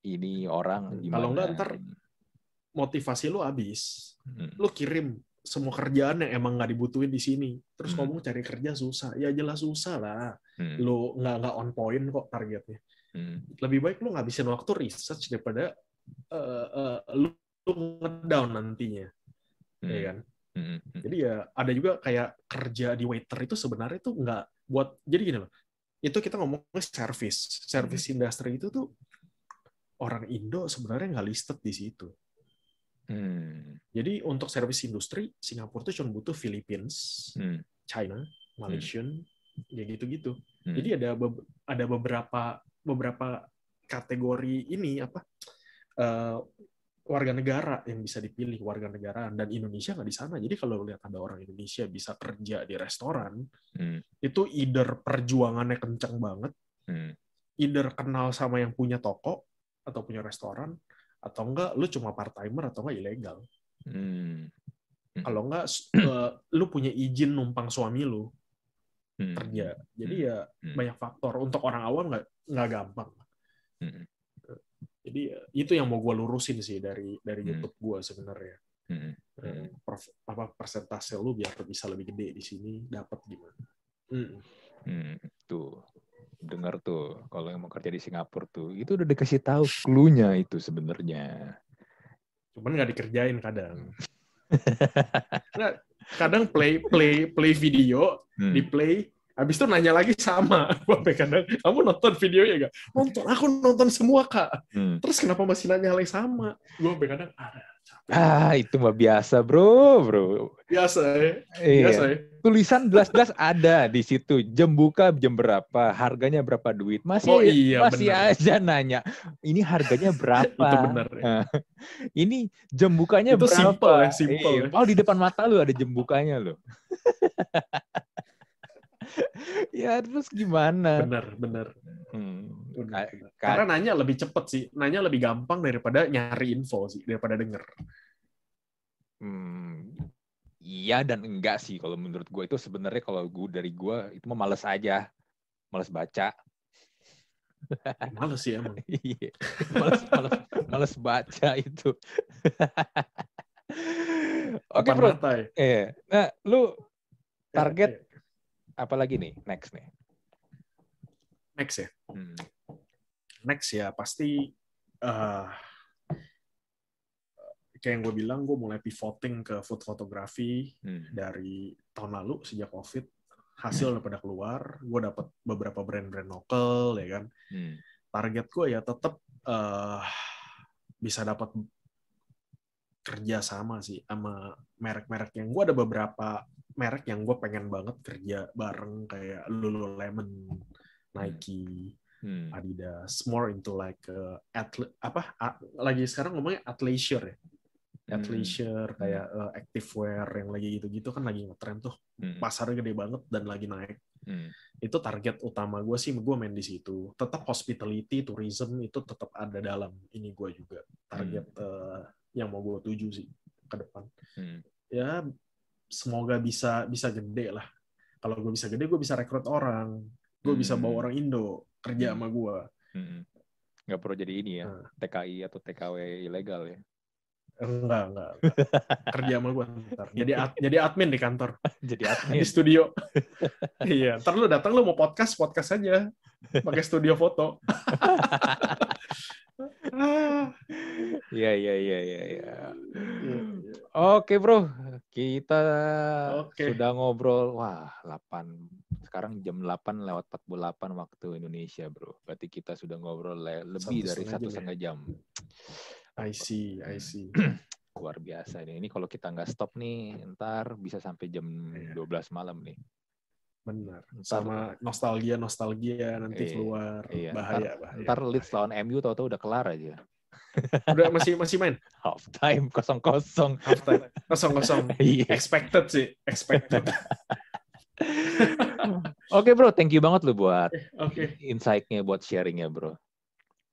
S1: Ini orang
S2: Hmm,
S1: gimana?
S2: kalau nggak ntar motivasi lu habis
S1: Hmm.
S2: lu kirim semua kerjaan yang emang nggak dibutuhin di sini terus
S1: Hmm.
S2: ngomong cari kerja susah ya jelas susah lah
S1: Hmm.
S2: lu nggak nggak on point kok targetnya
S1: Hmm.
S2: lebih baik lu ngabisin waktu research daripada eh, eh, lu, lu ngedown nantinya
S1: Hmm.
S2: ya kan
S1: Hmm. Hmm.
S2: jadi ya ada juga kayak kerja di waiter itu sebenarnya tuh nggak buat jadi gini loh itu kita ngomongin service service
S1: Hmm.
S2: industry itu tuh orang Indo sebenarnya nggak listed di situ
S1: Hmm.
S2: jadi untuk service industri Singapura tuh cuma butuh Philippines
S1: Hmm.
S2: China Malaysian ya gitu-gitu
S1: Hmm.
S2: jadi ada be- ada beberapa beberapa kategori ini apa eh, warga negara yang bisa dipilih warga negara dan Indonesia nggak di sana jadi kalau lihat ada orang Indonesia bisa kerja di restoran
S1: Hmm.
S2: itu either perjuangannya kencang banget
S1: Hmm.
S2: either kenal sama yang punya toko atau punya restoran atau enggak lu cuma part timer atau enggak ilegal
S1: Hmm.
S2: kalau enggak s- eh, lu punya izin numpang suami lu
S1: Hmm.
S2: kerja jadi
S1: Hmm.
S2: ya
S1: Hmm.
S2: banyak faktor untuk orang awam nggak nggak gampang
S1: Hmm.
S2: Jadi ya, itu yang mau gue lurusin sih dari dari
S1: Hmm.
S2: YouTube gue sebenarnya
S1: Hmm.
S2: Eh, prof- apa persentase lu biar bisa lebih gede di sini dapat gimana Hmm.
S1: Hmm, tuh dengar tuh kalau yang mau kerja di Singapura tuh itu udah dikasih tahu clue-nya itu sebenarnya.
S2: cuman nggak dikerjain kadang nggak kadang play play play video
S1: Hmm.
S2: di play habis itu nanya lagi sama gue kadang kamu nonton videonya gak nonton aku nonton semua kak
S1: Hmm.
S2: terus kenapa masih nanya hal yang sama gue kadang ada
S1: Ah itu mah biasa bro bro.
S2: biasa ya
S1: Iya.
S2: biasa ya
S1: Tulisan jelas-jelas ada di situ jam buka jam berapa harganya berapa duit masih
S2: Oh iya,
S1: masih
S2: benar.
S1: aja nanya ini harganya berapa
S2: Itu benar, ya.
S1: Nah, ini jam bukanya
S2: Itu
S1: berapa
S2: simple ya, simple ya.
S1: oh di depan mata lu ada jam bukanya lo ya terus gimana?
S2: Bener bener
S1: Hmm.
S2: Bener,
S1: Ka-
S2: karena nanya lebih cepet sih nanya lebih gampang daripada nyari info sih daripada denger.
S1: Hmm, iya dan enggak sih kalau menurut gue itu sebenarnya kalau gue dari gue itu mah males aja, males baca,
S2: males sih emang.
S1: Iya, males, males, males baca itu. Oke
S2: Depan
S1: bro, eh, nah lu target
S2: Ya, ya.
S1: apa lagi nih next nih?
S2: next ya
S1: Hmm.
S2: next ya pasti eh kayak yang gue bilang gue mulai pivoting ke food photography
S1: Hmm.
S2: dari tahun lalu sejak covid hasil udah pada keluar gue dapat beberapa brand-brand lokal ya kan
S1: Hmm.
S2: target gue ya tetap eh bisa dapat kerja sama sih sama merek-merek yang gue ada beberapa merek yang gue pengen banget kerja bareng kayak Lululemon, Nike,
S1: Hmm.
S2: Adidas, more into like uh, athle- apa a- lagi sekarang ngomongnya athleisure ya,
S1: Hmm.
S2: athleisure kayak uh, activewear yang lagi gitu-gitu kan lagi ngetren tuh
S1: Hmm.
S2: pasarnya gede banget dan lagi naik
S1: Hmm.
S2: itu target utama gue sih gue main di situ tetap hospitality tourism itu tetap ada dalam ini gue juga target eh, yang mau gue tuju sih ke depan
S1: Hmm.
S2: ya semoga bisa bisa gede lah kalau gue bisa gede gue bisa rekrut orang gue bisa
S1: Hmm.
S2: bawa orang Indo kerja
S1: Hmm.
S2: sama gue
S1: Hmm. Nggak perlu jadi ini ya,
S2: Nah.
S1: TKI atau TKW ilegal ya.
S2: enggak enggak, enggak. kerja sama gue ntar jadi ad- jadi admin di kantor
S1: Jadi
S2: di
S1: admin.
S2: studio iya ntar lu datang lu mau podcast podcast aja pakai studio foto Ah.
S1: Iya iya iya iya. iya.
S2: Iya, iya.
S1: Oke bro, kita
S2: Oke.
S1: sudah ngobrol, wah 8, sekarang jam 8 lewat 48 waktu Indonesia bro. Berarti kita sudah ngobrol le- lebih
S2: Satu
S1: dari satu
S2: ya?
S1: setengah jam.
S2: I see, I see.
S1: Luar biasa ini. Ini kalau kita nggak stop nih, ntar bisa sampai jam
S2: Iya.
S1: 12 malam nih.
S2: Benar.
S1: Ntar-
S2: Sama nostalgia nostalgia nanti
S1: Iya,
S2: keluar
S1: iya,
S2: bahaya bahaya.
S1: Ntar Leeds lawan MU tau-tau udah kelar aja.
S2: Udah masih masih main
S1: Half time kosong-kosong.
S2: half time kosong kosong.
S1: Iya.
S2: Expected sih, expected.
S1: Oke bro, thank you banget lu buat
S2: Oke.
S1: insight-nya, buat sharing-nya bro.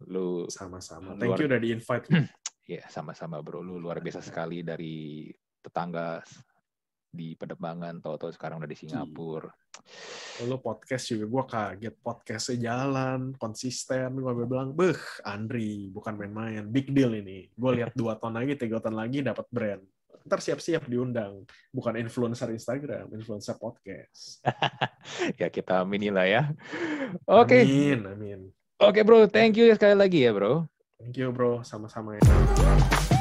S1: Lu
S2: Sama-sama.
S1: Luar-
S2: Thank you udah di invite.
S1: Ya, sama-sama bro. Lu luar biasa sekali dari tetangga di Pedemangan, tahu-tahu sekarang udah di Singapura.
S2: Lo podcast juga gue kaget podcastnya jalan konsisten. Gue bilang, beh Andri bukan main-main, big deal ini. Gue lihat dua tahun lagi, tiga tahun lagi dapat brand. Ntar siap-siap diundang. Bukan influencer Instagram, influencer podcast.
S1: ya kita amini lah ya. Oke,
S2: Amin, amin.
S1: oke bro, thank you sekali lagi ya bro.
S2: Thank you bro, sama-sama ya.